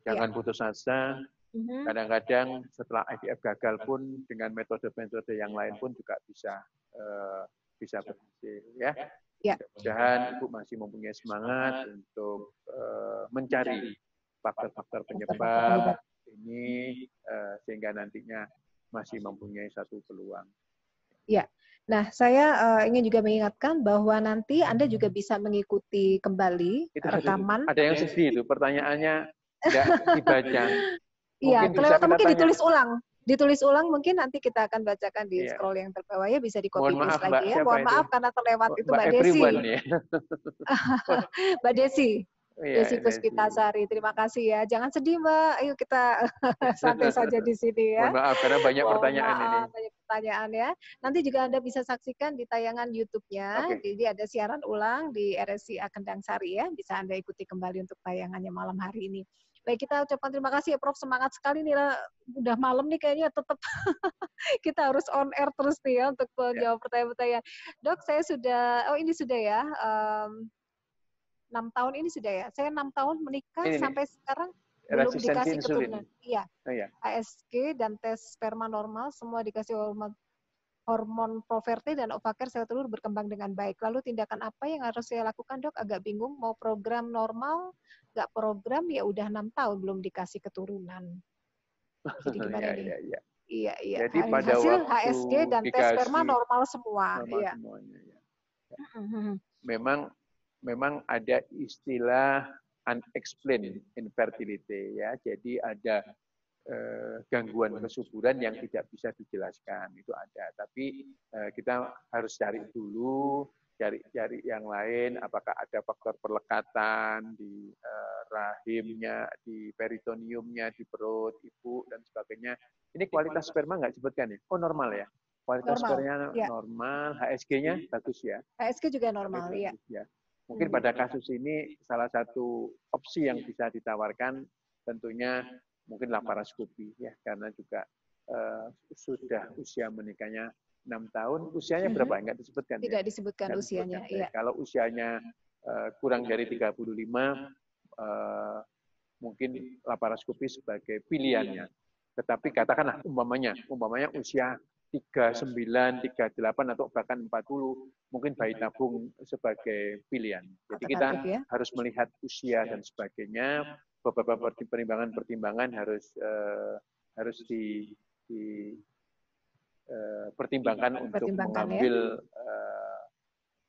Speaker 2: Jangan ya. putus asa. Mhm. Kadang-kadang setelah IVF gagal pun dengan metode-metode yang lain pun juga bisa uh, bisa berhasil ya. Ya. Mudah-mudahan Ibu masih mempunyai semangat untuk uh, mencari faktor-faktor penyebab ini uh, sehingga nantinya masih mempunyai satu peluang.
Speaker 1: Ya, nah saya uh, ingin juga mengingatkan bahwa nanti Anda juga bisa mengikuti kembali
Speaker 2: itu
Speaker 1: rekaman.
Speaker 2: Ada yang sedih itu, pertanyaannya tidak *laughs* dibaca.
Speaker 1: Iya, kelewat mungkin ditulis ulang. Ditulis ulang mungkin nanti kita akan bacakan di yeah. scroll yang terbawah ya bisa di copy paste lagi ya. Mohon maaf karena terlewat itu Mbak, *laughs* Mbak Desi. Ya. Mbak Desi. Iya, Desi Puspitasari. Terima kasih ya. Jangan sedih Mbak. Ayo kita *laughs* *laughs* santai saja di sini ya.
Speaker 2: Mohon maaf karena banyak oh, pertanyaan maaf, ini.
Speaker 1: Banyak pertanyaan ya. Nanti juga Anda bisa saksikan di tayangan YouTube-nya. Okay. Jadi ada siaran ulang di RSI Akendang Sari ya. Bisa Anda ikuti kembali untuk tayangannya malam hari ini. Baik, kita ucapkan terima kasih ya Prof. Semangat sekali nih. Udah malam nih kayaknya tetap *laughs* kita harus on air terus nih ya untuk ya. menjawab pertanyaan-pertanyaan. Dok, saya sudah, oh ini sudah ya. Um, enam tahun ini sudah ya. Saya enam tahun menikah ini, sampai sekarang belum dikasih keturunan. Iya. Oh, iya. ASG dan tes sperma normal semua dikasih hormon hormon proverti dan ovaker sel telur berkembang dengan baik. Lalu tindakan apa yang harus saya lakukan dok? Agak bingung mau program normal, nggak program ya udah enam tahun belum dikasih keturunan. *laughs* Jadi gimana
Speaker 2: nih? Iya, iya.
Speaker 1: Iya, iya.
Speaker 2: Jadi pada
Speaker 1: Hasil
Speaker 2: waktu
Speaker 1: HSG dan tes sperma normal semua.
Speaker 2: Normal
Speaker 1: iya.
Speaker 2: semuanya, ya.
Speaker 1: Mhm.
Speaker 2: memang memang ada istilah unexplained infertility ya. Jadi ada eh, gangguan kesuburan yang tidak bisa dijelaskan itu ada. Tapi eh, kita harus cari dulu, cari-cari yang lain. Apakah ada faktor perlekatan di eh, rahimnya, di peritoniumnya, di perut ibu dan sebagainya. Ini kualitas sperma nggak disebutkan ya? Oh normal ya. Kualitas
Speaker 1: Normal,
Speaker 2: spermanya
Speaker 1: ya.
Speaker 2: normal, HSG-nya bagus ya.
Speaker 1: HSG juga normal, ya.
Speaker 2: Bagus ya. Mungkin
Speaker 1: Hmm.
Speaker 2: pada kasus ini salah satu opsi yang bisa ditawarkan tentunya mungkin laparoskopi ya karena juga eh, sudah usia menikahnya enam tahun usianya
Speaker 1: Mhm.
Speaker 2: berapa nggak disebutkan ya?
Speaker 1: Tidak disebutkan
Speaker 2: Nggak
Speaker 1: usianya,
Speaker 2: disebutkan.
Speaker 1: iya.
Speaker 2: Kalau usianya eh, kurang dari 35 eh, mungkin laparoskopi sebagai pilihannya. Tetapi katakanlah umpamanya umpamanya usia 39, 38 atau bahkan 40 mungkin bayi tabung sebagai pilihan. Jadi kita
Speaker 1: ya.
Speaker 2: harus melihat usia dan sebagainya. Beberapa pertimbangan-pertimbangan harus eh, harus di, di eh, pertimbangkan untuk
Speaker 1: ya.
Speaker 2: mengambil eh,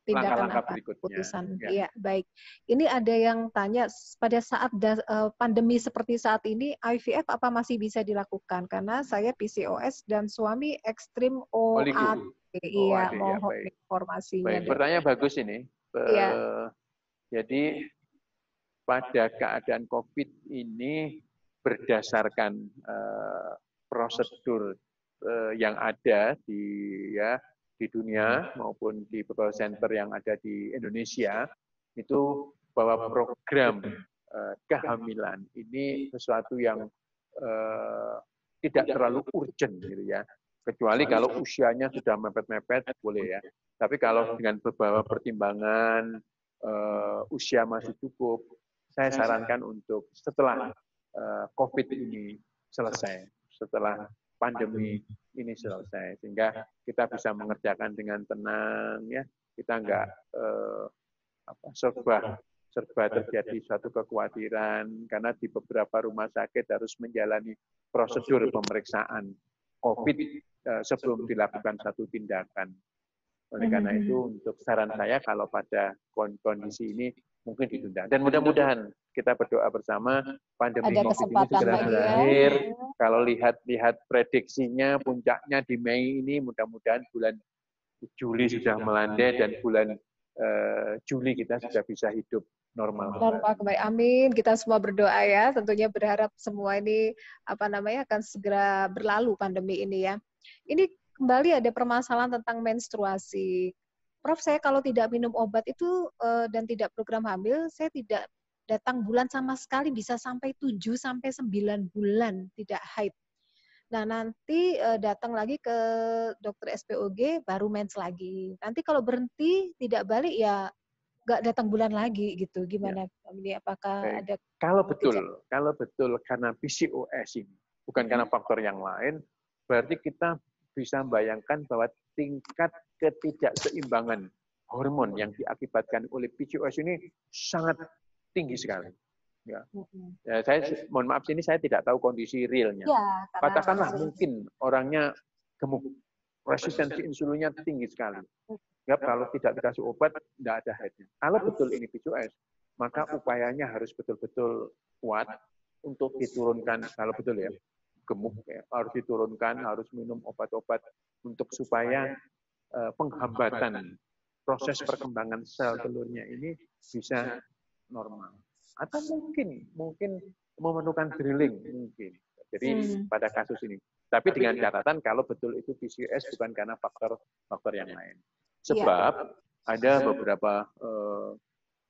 Speaker 1: Tindakan
Speaker 2: langkah-langkah
Speaker 1: apa?
Speaker 2: berikutnya.
Speaker 1: Putusan.
Speaker 2: Ya.
Speaker 1: Iya, baik. Ini ada yang tanya pada saat da- eh, pandemi seperti saat ini IVF apa masih bisa dilakukan? Karena saya PCOS dan suami ekstrim OAD. Iya,
Speaker 2: OAD, ya,
Speaker 1: mohon
Speaker 2: baik.
Speaker 1: informasinya.
Speaker 2: Baik, pertanyaan bagus ini.
Speaker 1: Iya.
Speaker 2: Jadi pada keadaan COVID ini berdasarkan eh, prosedur eh, yang ada di ya di dunia maupun di beberapa center yang ada di Indonesia itu bahwa program eh, kehamilan ini sesuatu yang eh, tidak terlalu urgent gitu ya. Kecuali kalau usianya sudah mepet-mepet boleh ya. tapi kalau dengan beberapa pertimbangan eh, usia masih cukup saya sarankan untuk setelah eh, COVID ini selesai. Setelah pandemi ini selesai sehingga kita bisa mengerjakan dengan tenang ya. Kita enggak eh, apa serba serba terjadi suatu kekhawatiran karena di beberapa rumah sakit harus menjalani prosedur pemeriksaan COVID eh, sebelum dilakukan satu tindakan. Oleh karena
Speaker 1: Mhm.
Speaker 2: itu untuk saran saya kalau pada kon- kondisi ini mungkin ditunda dan mudah-mudahan kita berdoa bersama pandemi
Speaker 1: Ada
Speaker 2: COVID ini
Speaker 1: kesempatan
Speaker 2: segera
Speaker 1: ya.
Speaker 2: berakhir. Kalau lihat-lihat prediksinya puncaknya di Mei ini mudah-mudahan bulan Juli sudah melandai dan bulan eh, Juli kita sudah bisa hidup normal.
Speaker 1: Normal kembali. Amin. Kita semua berdoa ya. Tentunya berharap semua ini apa namanya akan segera berlalu pandemi ini ya. Ini kembali ada permasalahan tentang menstruasi. Prof, saya kalau tidak minum obat itu eh, dan tidak program hamil, saya tidak datang bulan sama sekali bisa sampai 7 sampai 9 bulan tidak haid. Nah, nanti eh, datang lagi ke dokter SPOG baru mens lagi. Nanti kalau berhenti tidak balik ya nggak datang bulan lagi gitu. Gimana ini apakah
Speaker 2: Baik.
Speaker 1: ada
Speaker 2: Kalau betul,
Speaker 1: tidak.
Speaker 2: kalau betul karena PCOS ini, bukan
Speaker 1: Hmm.
Speaker 2: karena faktor yang lain, berarti kita bisa membayangkan bahwa tingkat ketidakseimbangan hormon yang diakibatkan oleh PCOS ini sangat tinggi sekali. Ya, saya mohon maaf sini saya tidak tahu kondisi realnya.
Speaker 1: Ya,
Speaker 2: Katakanlah mungkin orangnya gemuk, resistensi insulinnya tinggi sekali. Ya, kalau tidak dikasih obat, tidak ada haidnya. Kalau betul ini PCOS, maka upayanya harus betul-betul kuat untuk diturunkan. Kalau betul ya, gemuk ya, harus diturunkan, harus minum obat-obat untuk supaya eh, penghambatan proses perkembangan sel telurnya ini bisa normal. Atau mungkin mungkin memerlukan drilling mungkin. Jadi
Speaker 1: Hmm.
Speaker 2: pada kasus ini. Tapi dengan catatan kalau betul itu PCOS bukan karena faktor-faktor yang lain. Sebab ada beberapa eh,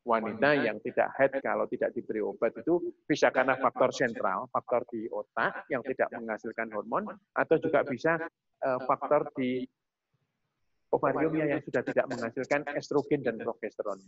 Speaker 2: wanita yang tidak haid kalau tidak diberi obat itu bisa karena faktor sentral, faktor di otak yang tidak menghasilkan hormon, atau juga bisa eh, faktor di ovariumnya yang sudah tidak menghasilkan estrogen dan progesteron.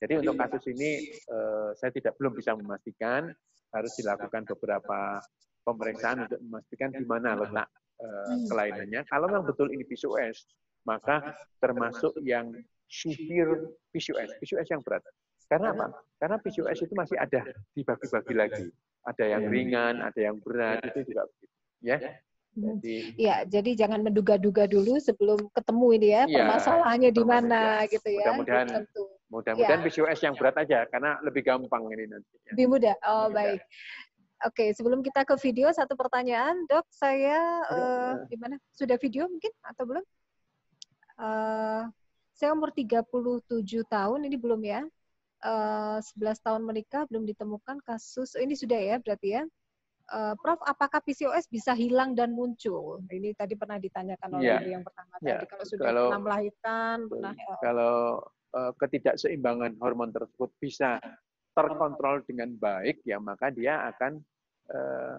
Speaker 2: Jadi untuk kasus ini eh, saya tidak belum bisa memastikan. Harus dilakukan beberapa pemeriksaan untuk memastikan di mana letak eh, kelainannya. Kalau memang betul ini PCOS, maka termasuk yang severe PCOS, PCOS yang berat. Karena apa? Karena PCOS itu masih ada dibagi-bagi lagi. Ada yang ringan, ada yang berat, itu juga begitu. Ya.
Speaker 1: Hmm.
Speaker 2: Jadi
Speaker 1: Iya, jadi jangan menduga-duga dulu sebelum ketemu ini ya,
Speaker 2: Iya,
Speaker 1: permasalahannya di mana
Speaker 2: ya.
Speaker 1: gitu ya.
Speaker 2: Mudah-mudahan
Speaker 1: tentu.
Speaker 2: mudah-mudahan
Speaker 1: Ya.
Speaker 2: PCOS yang berat aja karena lebih gampang ini nanti. ya.
Speaker 1: Lebih mudah. Oh,
Speaker 2: Lebih
Speaker 1: baik. Oke, sebelum kita ke video satu pertanyaan, Dok, saya eh,
Speaker 2: eh.
Speaker 1: gimana? Sudah video mungkin atau belum? Eh, saya umur 37 tahun, ini belum ya. Eh, 11 tahun menikah belum ditemukan kasus. Ini sudah ya berarti ya. Eh, Prof, apakah PCOS bisa hilang dan muncul? Ini tadi pernah ditanyakan oleh ibu yang pertama tadi. Kalau sudah
Speaker 2: Kalau-
Speaker 1: pernah melahirkan, pernah eh,
Speaker 2: Kalau eh, ketidakseimbangan hormon tersebut bisa terkontrol dengan baik, ya maka dia akan eh,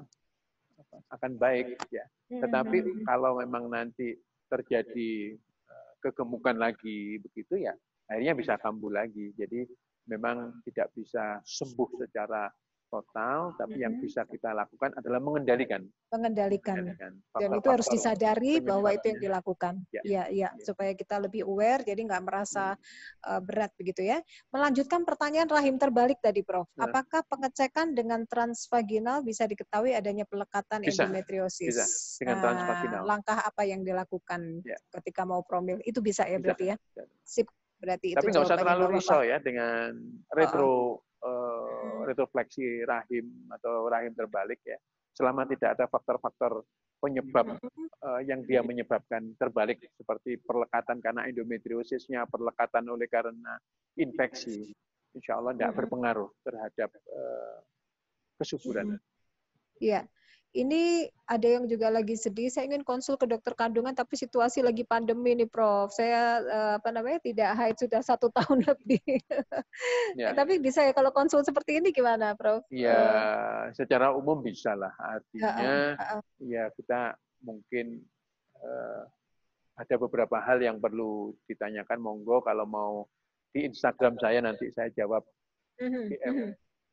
Speaker 2: apa, akan baik. Ya. Tetapi
Speaker 1: hmm,
Speaker 2: kalau memang nanti terjadi eh, kegemukan lagi begitu ya, akhirnya bisa kambuh lagi. Jadi memang tidak bisa sembuh secara total, tapi yang
Speaker 1: Mhm.
Speaker 2: bisa kita lakukan adalah mengendalikan.
Speaker 1: mengendalikan.
Speaker 2: mengendalikan
Speaker 1: Dan itu harus disadari bahwa itu yang dilakukan.
Speaker 2: Ya.
Speaker 1: Iya, iya,
Speaker 2: Ya.
Speaker 1: supaya kita lebih aware, jadi nggak merasa uh, berat begitu ya. Melanjutkan pertanyaan rahim terbalik tadi, Prof.
Speaker 2: Ya.
Speaker 1: Apakah pengecekan dengan transvaginal bisa diketahui adanya pelekatan
Speaker 2: Bisa,
Speaker 1: endometriosis?
Speaker 2: bisa. Dengan
Speaker 1: Nah,
Speaker 2: transvaginal.
Speaker 1: Langkah apa yang dilakukan
Speaker 2: Ya.
Speaker 1: ketika mau promil? Itu bisa ya
Speaker 2: Bisa,
Speaker 1: berarti ya? Sip, berarti
Speaker 2: Tapi
Speaker 1: itu
Speaker 2: nggak usah terlalu risau ya dengan retro
Speaker 1: Hmm.
Speaker 2: retrofleksi rahim atau rahim terbalik ya. Selama tidak ada faktor-faktor penyebab
Speaker 1: Hmm.
Speaker 2: eh, yang dia menyebabkan terbalik seperti perlekatan karena endometriosisnya, perlekatan oleh karena infeksi, insya Allah tidak
Speaker 1: Mhm.
Speaker 2: berpengaruh terhadap eh, kesuburan.
Speaker 1: Iya. Ini ada yang juga lagi sedih. Saya ingin konsul ke dokter kandungan, tapi situasi lagi pandemi nih, Prof. Saya eh, apa namanya tidak haid sudah satu *laughs* tahun lebih.
Speaker 2: Ya.
Speaker 1: tapi bisa ya kalau konsul seperti ini gimana, Prof?
Speaker 2: Ya,
Speaker 1: Eh,
Speaker 2: secara umum bisa lah.
Speaker 1: ya,
Speaker 2: Artinya,
Speaker 1: eh, eh,
Speaker 2: ya kita mungkin eh, ada beberapa hal yang perlu ditanyakan. Monggo kalau mau di Instagram saya nanti saya jawab
Speaker 1: mhm,
Speaker 2: DM.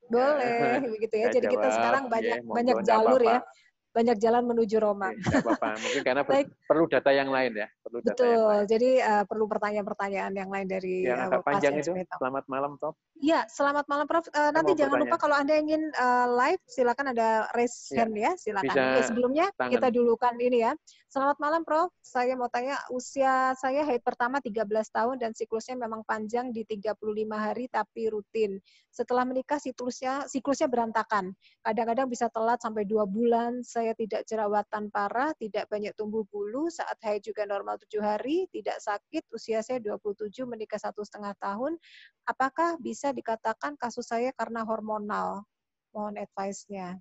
Speaker 1: Boleh *laughs* begitu ya. Jadi kita
Speaker 2: jawab,
Speaker 1: sekarang
Speaker 2: ya,
Speaker 1: banyak
Speaker 2: monggo,
Speaker 1: banyak jalur ya. Banyak jalan menuju Roma.
Speaker 2: Nggak apa-apa. *laughs* Mungkin karena per-
Speaker 1: Baik.
Speaker 2: perlu data yang lain ya. Perlu data yang
Speaker 1: Betul.
Speaker 2: lain.
Speaker 1: Jadi eh, perlu pertanyaan-pertanyaan yang lain dari
Speaker 2: Yang agak panjang itu. selamat malam, Top.
Speaker 1: Ya, selamat malam Prof.
Speaker 2: Saya
Speaker 1: nanti jangan lupa
Speaker 2: bertanya.
Speaker 1: kalau Anda ingin eh, live, silakan ada raise
Speaker 2: Ya,
Speaker 1: hand ya, silakan.
Speaker 2: bisa
Speaker 1: sebelumnya
Speaker 2: tangan.
Speaker 1: kita dulukan ini ya. Selamat malam Prof. Saya mau tanya, usia saya haid pertama 13 tahun dan siklusnya memang panjang di 35 hari tapi rutin. Setelah menikah siklusnya siklusnya berantakan. Kadang-kadang bisa telat sampai dua bulan. Saya tidak jerawatan parah, tidak banyak tumbuh bulu. Saat haid juga normal tujuh hari, tidak sakit. Usia saya 27, menikah satu setengah tahun. Apakah bisa dikatakan kasus saya karena hormonal? Mohon advice-nya.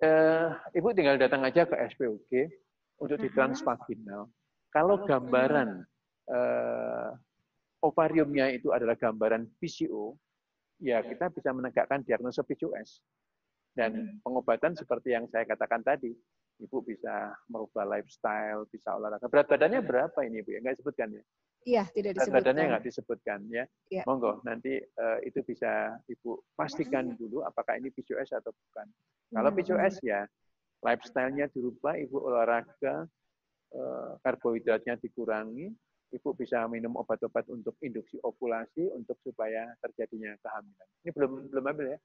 Speaker 2: Eh, Ibu tinggal datang aja ke SPOG untuk
Speaker 1: Mhm.
Speaker 2: ditransvaginal. Kalau gambaran eh, ovariumnya itu adalah gambaran PCO, ya kita bisa menegakkan diagnosa PCOS. Dan pengobatan seperti yang saya katakan tadi, Ibu bisa merubah lifestyle, bisa olahraga. Berat badannya berapa ini Bu? Ya nggak disebutkan ya?
Speaker 1: Iya, tidak
Speaker 2: Berat badannya
Speaker 1: disebutkan.
Speaker 2: nggak disebutkan ya.
Speaker 1: Iya.
Speaker 2: Monggo nanti eh, itu bisa Ibu pastikan dulu apakah ini PCOS atau bukan. Kalau
Speaker 1: Hmm.
Speaker 2: PCOS ya lifestyle-nya dirubah, Ibu olahraga, eh, karbohidratnya dikurangi, Ibu bisa minum obat-obat untuk induksi ovulasi untuk supaya terjadinya kehamilan. Ini belum belum ambil ya?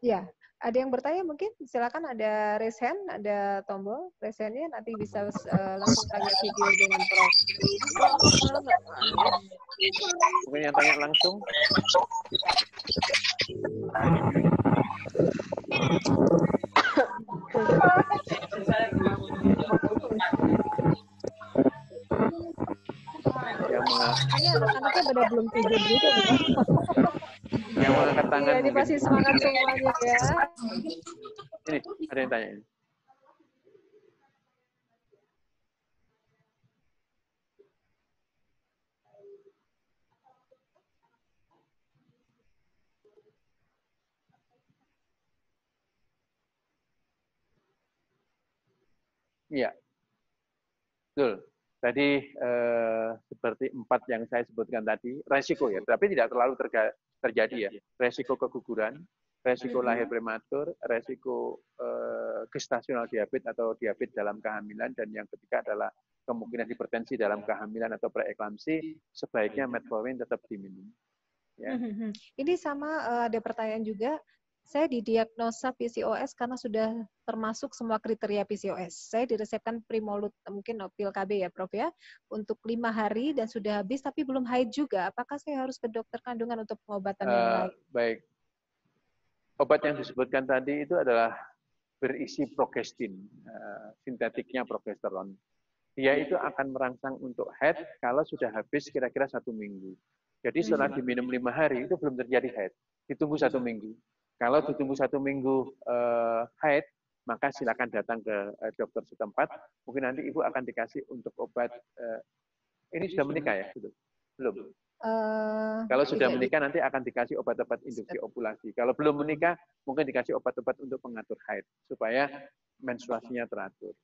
Speaker 1: Iya, ada yang bertanya mungkin silakan ada raise hand, ada tombol raise hand-nya nanti bisa eh, langsung tanya video dengan Prof.
Speaker 2: Mungkin yang tanya langsung.
Speaker 1: Ini anak-anaknya pada belum tidur juga.
Speaker 2: Yang mengangkat tangan
Speaker 1: Iya, pasti semangat semuanya ya.
Speaker 2: Ini ada yang tanya ini. Iya. Betul. Tadi eh, seperti empat yang saya sebutkan tadi, resiko ya, tapi tidak terlalu terga- terjadi ya. Resiko keguguran, resiko lahir prematur, resiko eh, gestasional diabetes atau diabetes dalam kehamilan, dan yang ketiga adalah kemungkinan hipertensi dalam kehamilan atau preeklamsi, sebaiknya metformin tetap diminum. Ya.
Speaker 1: Mhm. Ini sama eh, ada pertanyaan juga. Saya didiagnosa PCOS karena sudah termasuk semua kriteria PCOS. Saya diresepkan Primolut, mungkin pil KB ya Prof ya, untuk lima hari dan sudah habis tapi belum haid juga. Apakah saya harus ke dokter kandungan untuk pengobatan uh, yang eh, lain?
Speaker 2: Baik. Obat yang disebutkan tadi itu adalah berisi progestin, uh, sintetiknya progesteron. Dia itu akan merangsang untuk haid kalau sudah habis kira-kira satu minggu. Jadi setelah hmm. diminum lima hari itu belum terjadi haid. Ditunggu satu minggu. Kalau ditunggu satu minggu uh, haid, maka silakan datang ke uh, dokter setempat. Mungkin nanti ibu akan dikasih untuk obat. Uh, ini sudah menikah ya? Belum. Belum. Uh, Kalau sudah iya, menikah nanti akan dikasih obat-obat induksi ovulasi. Kalau belum menikah, mungkin dikasih obat-obat untuk pengatur haid supaya menstruasinya teratur.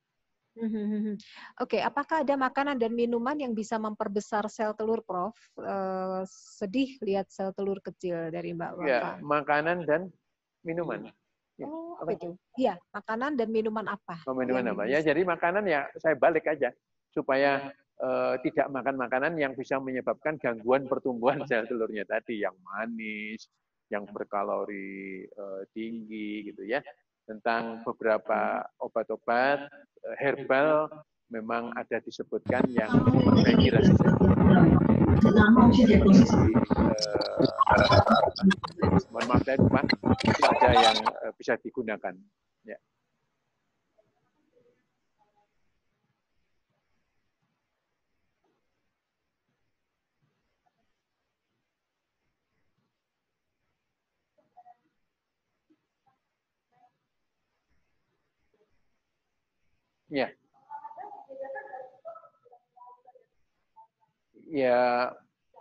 Speaker 1: Oke, okay, apakah ada makanan dan minuman yang bisa memperbesar sel telur, Prof? Uh, sedih lihat sel telur kecil dari Mbak Wafa.
Speaker 2: Ya, makanan dan minuman.
Speaker 1: Ya, oh, apa itu? Iya, makanan dan minuman apa?
Speaker 2: Oh, minuman apa? Ya, jadi makanan ya saya balik aja supaya uh, tidak makan makanan yang bisa menyebabkan gangguan pertumbuhan sel telurnya tadi, yang manis, yang berkalori uh, tinggi, gitu ya. Tentang beberapa obat-obat uh, herbal memang ada disebutkan yang memperbaiki rasa Mohon maaf saya lupa, ada yang bisa digunakan. Ya. Ya. Ya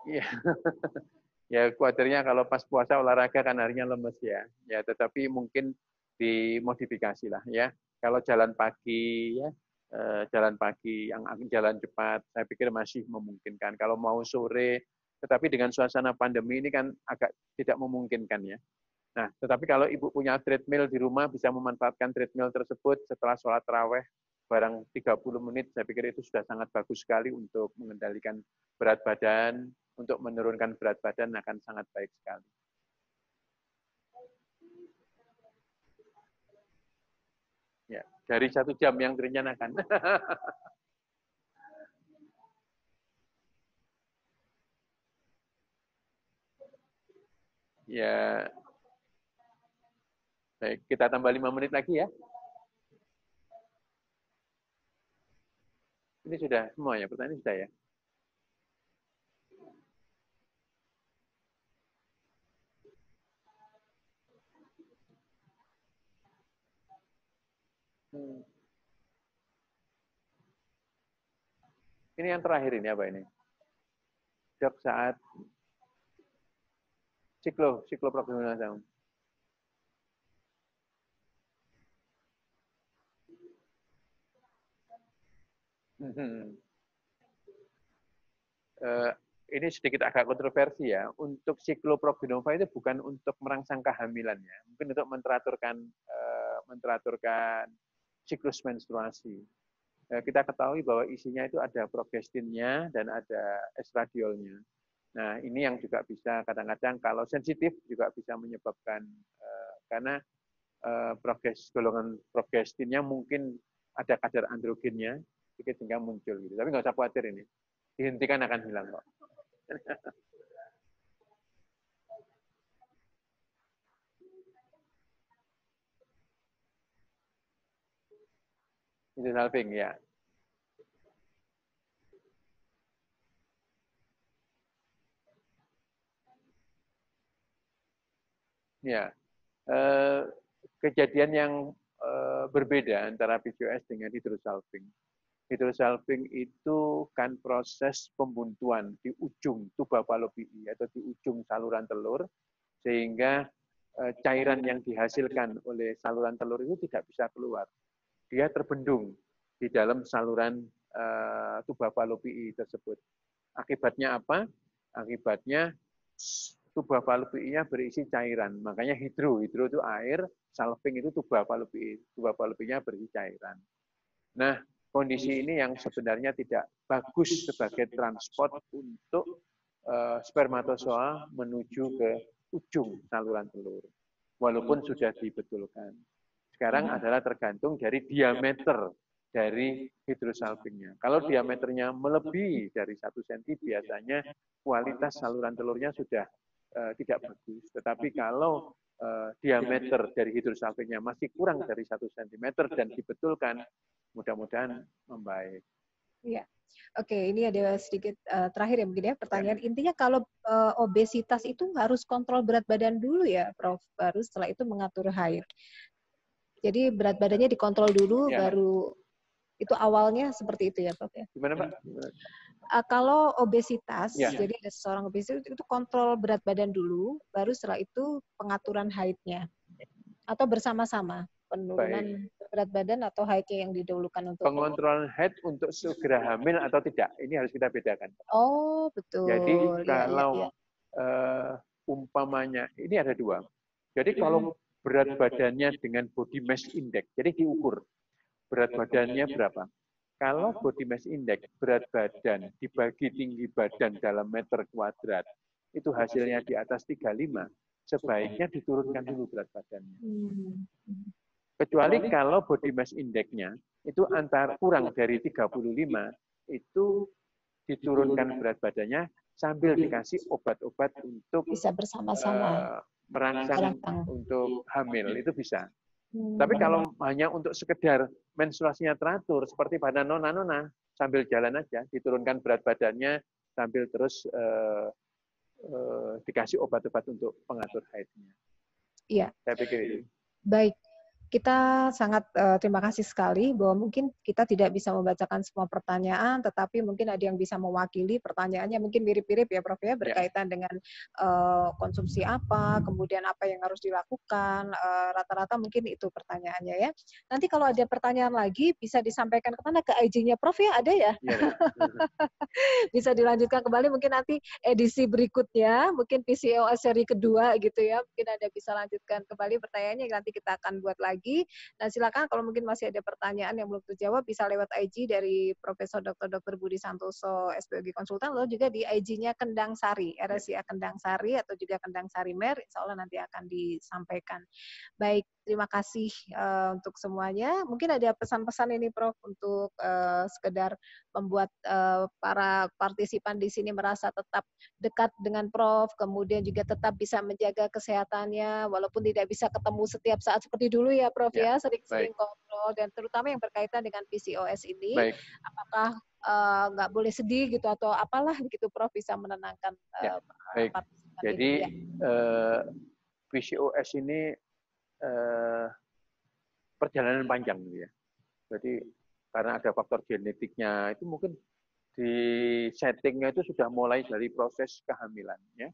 Speaker 2: ya. *laughs* Ya khawatirnya kalau pas puasa olahraga kan harinya lemes ya. Ya tetapi mungkin dimodifikasi lah ya. Kalau jalan pagi ya eh, jalan pagi yang jalan cepat saya pikir masih memungkinkan. Kalau mau sore tetapi dengan suasana pandemi ini kan agak tidak memungkinkan ya. Nah tetapi kalau ibu punya treadmill di rumah bisa memanfaatkan treadmill tersebut setelah sholat raweh barang 30 menit, saya pikir itu sudah sangat bagus sekali untuk mengendalikan berat badan, untuk menurunkan berat badan akan sangat baik sekali. Ya, dari satu jam yang direncanakan. *laughs* ya, baik, kita tambah lima menit lagi ya. Ini sudah semua ya, pertanyaan sudah ya. Hmm. Ini yang terakhir ini apa ini? Dok saat siklo, siklo program Hmm. Uh, ini sedikit agak kontroversi ya. Untuk sikloprogenofa itu bukan untuk merangsang kehamilan ya, mungkin untuk menteraturkan uh, menteraturkan siklus menstruasi. Uh, kita ketahui bahwa isinya itu ada progestinnya dan ada estradiolnya. Nah, ini yang juga bisa kadang-kadang kalau sensitif juga bisa menyebabkan karena uh, proges, golongan progestinnya mungkin ada kadar androgennya sedikit sehingga muncul gitu. Tapi nggak usah khawatir ini. Dihentikan akan hilang kok. Itu salving ya. Ya, eh, kejadian yang eh, berbeda antara PCOS dengan hidrosalping itu kan proses pembuntuan di ujung tuba fallopian atau di ujung saluran telur sehingga eh, cairan yang dihasilkan oleh saluran telur itu tidak bisa keluar. Dia terbendung di dalam saluran uh, tuba fallopian tersebut. Akibatnya apa? Akibatnya tuba fallopiannya berisi cairan. Makanya hidro, hidro itu air, salping itu tuba fallopian. Tuba fallopiannya berisi cairan. Nah, kondisi ini yang sebenarnya tidak bagus sebagai transport untuk uh, spermatozoa menuju ke ujung saluran telur. walaupun sudah dibetulkan. Sekarang adalah tergantung dari diameter dari hidrosalpingnya. Kalau diameternya melebihi dari satu senti, biasanya kualitas saluran telurnya sudah uh, tidak bagus. Tetapi kalau uh, diameter dari hidrosalpingnya masih kurang dari satu sentimeter dan dibetulkan, mudah-mudahan membaik.
Speaker 1: Iya. Oke, ini ada sedikit uh, terakhir ya mungkin ya pertanyaan. Ya. Intinya kalau uh, obesitas itu harus kontrol berat badan dulu ya, Prof. Baru setelah itu mengatur haid. Jadi berat badannya dikontrol dulu, ya. baru itu awalnya seperti itu ya, Prof. Ya?
Speaker 2: Gimana, Pak?
Speaker 1: Uh, kalau obesitas, ya. jadi ada seorang obesitas itu kontrol berat badan dulu, baru setelah itu pengaturan haidnya. Atau bersama-sama penurunan Baik. Berat badan atau haidnya yang didahulukan untuk
Speaker 2: pengontrolan haid untuk segera hamil atau tidak ini harus kita bedakan.
Speaker 1: Oh betul.
Speaker 2: Jadi ya, kalau ya, ya. Uh, umpamanya ini ada dua. Jadi kalau berat badannya dengan body mass index, jadi diukur berat badannya berapa. Kalau body mass index berat badan dibagi tinggi badan dalam meter kuadrat, itu hasilnya di atas 35, sebaiknya diturunkan dulu berat badannya. Kecuali kalau body mass index-nya itu antar kurang dari 35, itu diturunkan berat badannya sambil dikasih obat-obat untuk
Speaker 1: bisa bersama-sama uh,
Speaker 2: merangsang untuk hamil itu bisa. Tapi kalau hanya untuk sekedar menstruasinya teratur, seperti pada nona-nona, sambil jalan aja, diturunkan berat badannya, sambil terus uh, uh, dikasih obat-obat untuk pengatur haidnya.
Speaker 1: Iya.
Speaker 2: Saya pikir itu.
Speaker 1: Baik kita sangat uh, terima kasih sekali bahwa mungkin kita tidak bisa membacakan semua pertanyaan, tetapi mungkin ada yang bisa mewakili pertanyaannya mungkin mirip-mirip ya Prof ya, ya. berkaitan ya. dengan uh, konsumsi apa, kemudian apa yang harus dilakukan, rata-rata uh, mungkin itu pertanyaannya ya. Nanti kalau ada pertanyaan lagi bisa disampaikan ke mana ke IG-nya Prof ya ada ya? ya, ya. *laughs* bisa dilanjutkan kembali mungkin nanti edisi berikutnya, mungkin PCOS seri kedua gitu ya, mungkin ada bisa lanjutkan kembali pertanyaannya nanti kita akan buat lagi lagi. Nah, silakan kalau mungkin masih ada pertanyaan yang belum terjawab bisa lewat IG dari Profesor Dr. Dr. Budi Santoso SPOG Konsultan lalu juga di IG-nya Kendang Sari, RSIA Kendang Sari atau juga Kendang Sari Mer, insya Allah nanti akan disampaikan. Baik, terima kasih uh, untuk semuanya. Mungkin ada pesan-pesan ini Prof untuk uh, sekedar membuat uh, para partisipan di sini merasa tetap dekat dengan Prof, kemudian juga tetap bisa menjaga kesehatannya walaupun tidak bisa ketemu setiap saat seperti dulu ya Prof ya, ya sering-sering ngobrol dan terutama yang berkaitan dengan PCOS ini. Baik. Apakah nggak uh, boleh sedih gitu atau apalah gitu Prof bisa menenangkan
Speaker 2: ya, baik. Jadi ya. uh, PCOS ini uh, perjalanan panjang gitu ya. Jadi karena ada faktor genetiknya itu mungkin di settingnya itu sudah mulai dari proses kehamilan ya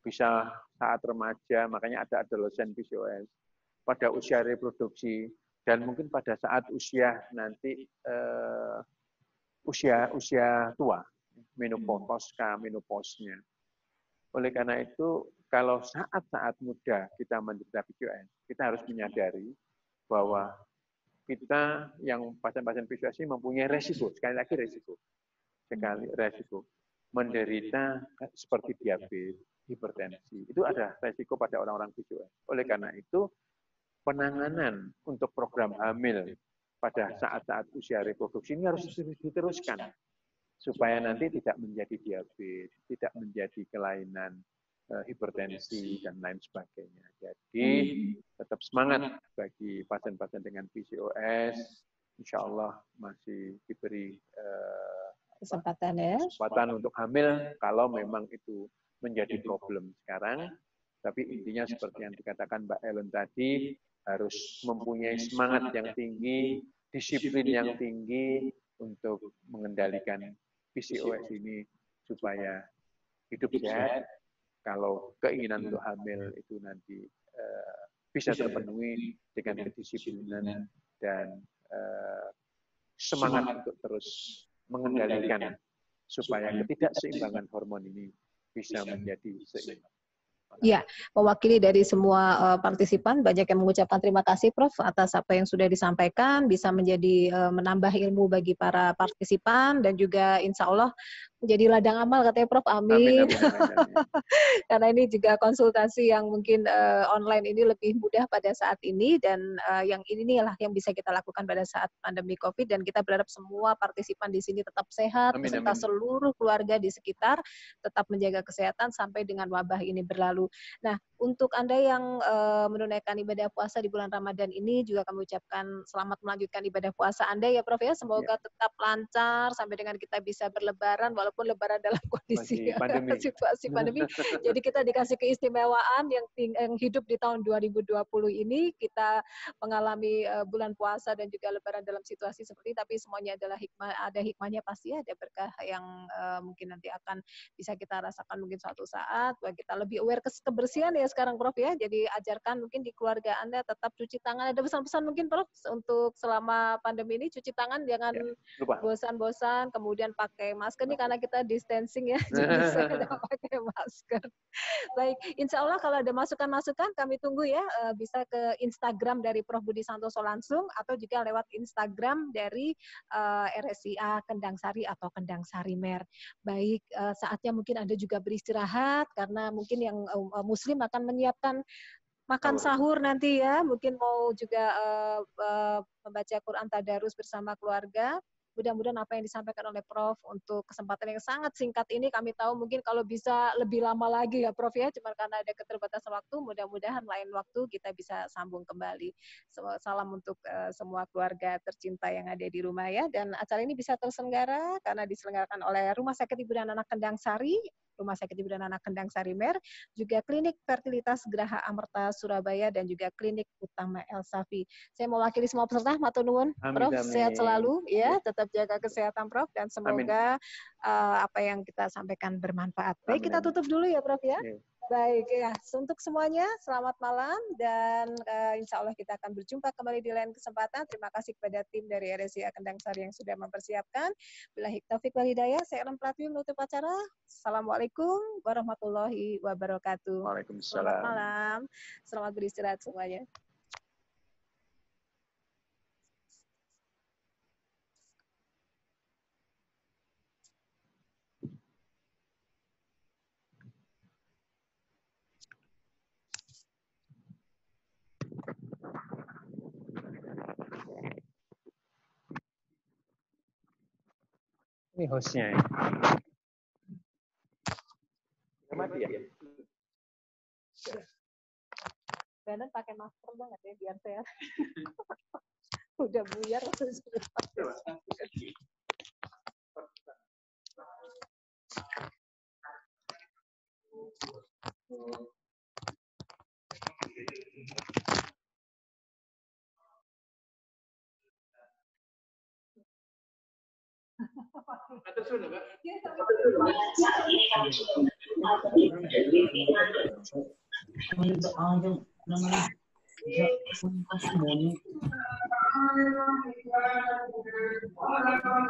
Speaker 2: bisa saat remaja makanya ada adolescent PCOS pada usia reproduksi dan mungkin pada saat usia nanti uh, usia usia tua menopause pasca menopausnya oleh karena itu kalau saat-saat muda kita menderita PCOS kita harus menyadari bahwa kita yang pasien-pasien PCOS ini mempunyai resiko, sekali lagi resiko, sekali resiko menderita seperti diabetes, hipertensi. Itu ada resiko pada orang-orang PCOS. Oleh karena itu, penanganan untuk program hamil pada saat-saat usia reproduksi ini harus diteruskan supaya nanti tidak menjadi diabetes, tidak menjadi kelainan hipertensi dan lain sebagainya. Jadi tetap semangat bagi pasien-pasien dengan PCOS. Insya Allah masih diberi uh,
Speaker 1: kesempatan ya.
Speaker 2: Kesempatan untuk hamil kalau memang itu menjadi problem sekarang. Tapi intinya seperti yang dikatakan Mbak Ellen tadi, harus mempunyai semangat yang tinggi, disiplin yang tinggi untuk mengendalikan PCOS ini supaya hidup sehat, kalau keinginan untuk hamil itu nanti uh, bisa terpenuhi dengan kedisiplinan dan uh, semangat untuk terus mengendalikan supaya ketidakseimbangan hormon ini bisa menjadi seimbang.
Speaker 1: Ya, mewakili dari semua uh, partisipan, banyak yang mengucapkan terima kasih Prof atas apa yang sudah disampaikan, bisa menjadi uh, menambah ilmu bagi para partisipan dan juga insya Allah menjadi ladang amal katanya Prof. Amin. amin, amin, amin. *laughs* Karena ini juga konsultasi yang mungkin uh, online ini lebih mudah pada saat ini dan uh, yang ini lah yang bisa kita lakukan pada saat pandemi Covid dan kita berharap semua partisipan di sini tetap sehat amin, beserta amin. seluruh keluarga di sekitar tetap menjaga kesehatan sampai dengan wabah ini berlalu. Nah, untuk Anda yang uh, menunaikan ibadah puasa di bulan Ramadan ini juga kami ucapkan selamat melanjutkan ibadah puasa Anda ya Prof ya. Semoga ya. tetap lancar sampai dengan kita bisa berlebaran walaupun walaupun lebaran dalam *laughs* kondisi pandemi. situasi pandemi. *laughs* Jadi kita dikasih keistimewaan yang yang hidup di tahun 2020 ini kita mengalami uh, bulan puasa dan juga lebaran dalam situasi seperti ini tapi semuanya adalah hikmah ada hikmahnya pasti ada berkah yang uh, mungkin nanti akan bisa kita rasakan mungkin suatu saat bahwa kita lebih aware ke kebersihan ya sekarang Prof ya. Jadi ajarkan mungkin di keluarga Anda tetap cuci tangan. Ada pesan-pesan mungkin Prof untuk selama pandemi ini cuci tangan jangan ya, bosan-bosan kemudian pakai masker nih karena kita distancing ya, *laughs* jadi *laughs* saya tidak pakai masker. Baik, insya Allah kalau ada masukan-masukan kami tunggu ya, eh, bisa ke Instagram dari Prof. Budi Santoso langsung atau juga lewat Instagram dari eh, RSIA Kendang Sari atau Kendang Sari Mer. Baik, uh, saatnya mungkin Anda juga beristirahat karena mungkin yang Muslim akan menyiapkan makan sahur nanti ya, mungkin mau juga uh, uh, membaca Quran Tadarus bersama keluarga. Mudah-mudahan apa yang disampaikan oleh Prof untuk kesempatan yang sangat singkat ini kami tahu mungkin kalau bisa lebih lama lagi ya Prof ya, cuma karena ada keterbatasan waktu, mudah-mudahan lain waktu kita bisa sambung kembali. Salam untuk uh, semua keluarga tercinta yang ada di rumah ya. Dan acara ini bisa terselenggara karena diselenggarakan oleh Rumah Sakit Ibu dan Anak Kendang Sari Rumah Sakit Ibu dan Anak Kendang Sarimer, juga Klinik Fertilitas Geraha Amerta Surabaya dan juga Klinik Utama El Safi. Saya mewakili semua peserta, matur nuwun, Prof. Amin. Sehat selalu ya, tetap jaga kesehatan Prof dan semoga uh, apa yang kita sampaikan bermanfaat. Baik, kita tutup dulu ya Prof ya. Yeah. Baik ya, untuk semuanya selamat malam dan uh, insya Allah kita akan berjumpa kembali di lain kesempatan. Terima kasih kepada tim dari RSI Kendang Sari yang sudah mempersiapkan. Bila taufik wal hidayah, saya Ellen Pratwi menutup acara. Assalamualaikum warahmatullahi wabarakatuh.
Speaker 2: Waalaikumsalam.
Speaker 1: Selamat malam, selamat beristirahat semuanya.
Speaker 2: Ini hostnya ya. mati ya?
Speaker 1: Benar pakai masker banget ya biar saya *laughs* udah buyar terus
Speaker 2: Ada sudah, Mbak?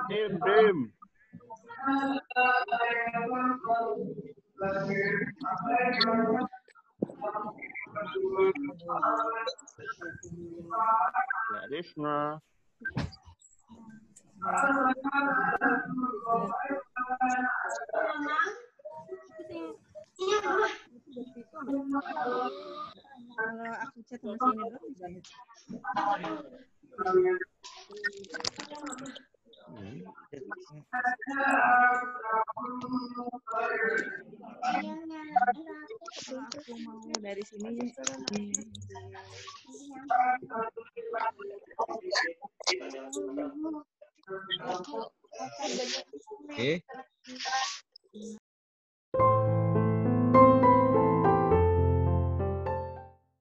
Speaker 2: Dim, dim. Krishna.
Speaker 4: Kalau aku chat sama sini dulu aku mau dari sini
Speaker 2: Oke. Okay.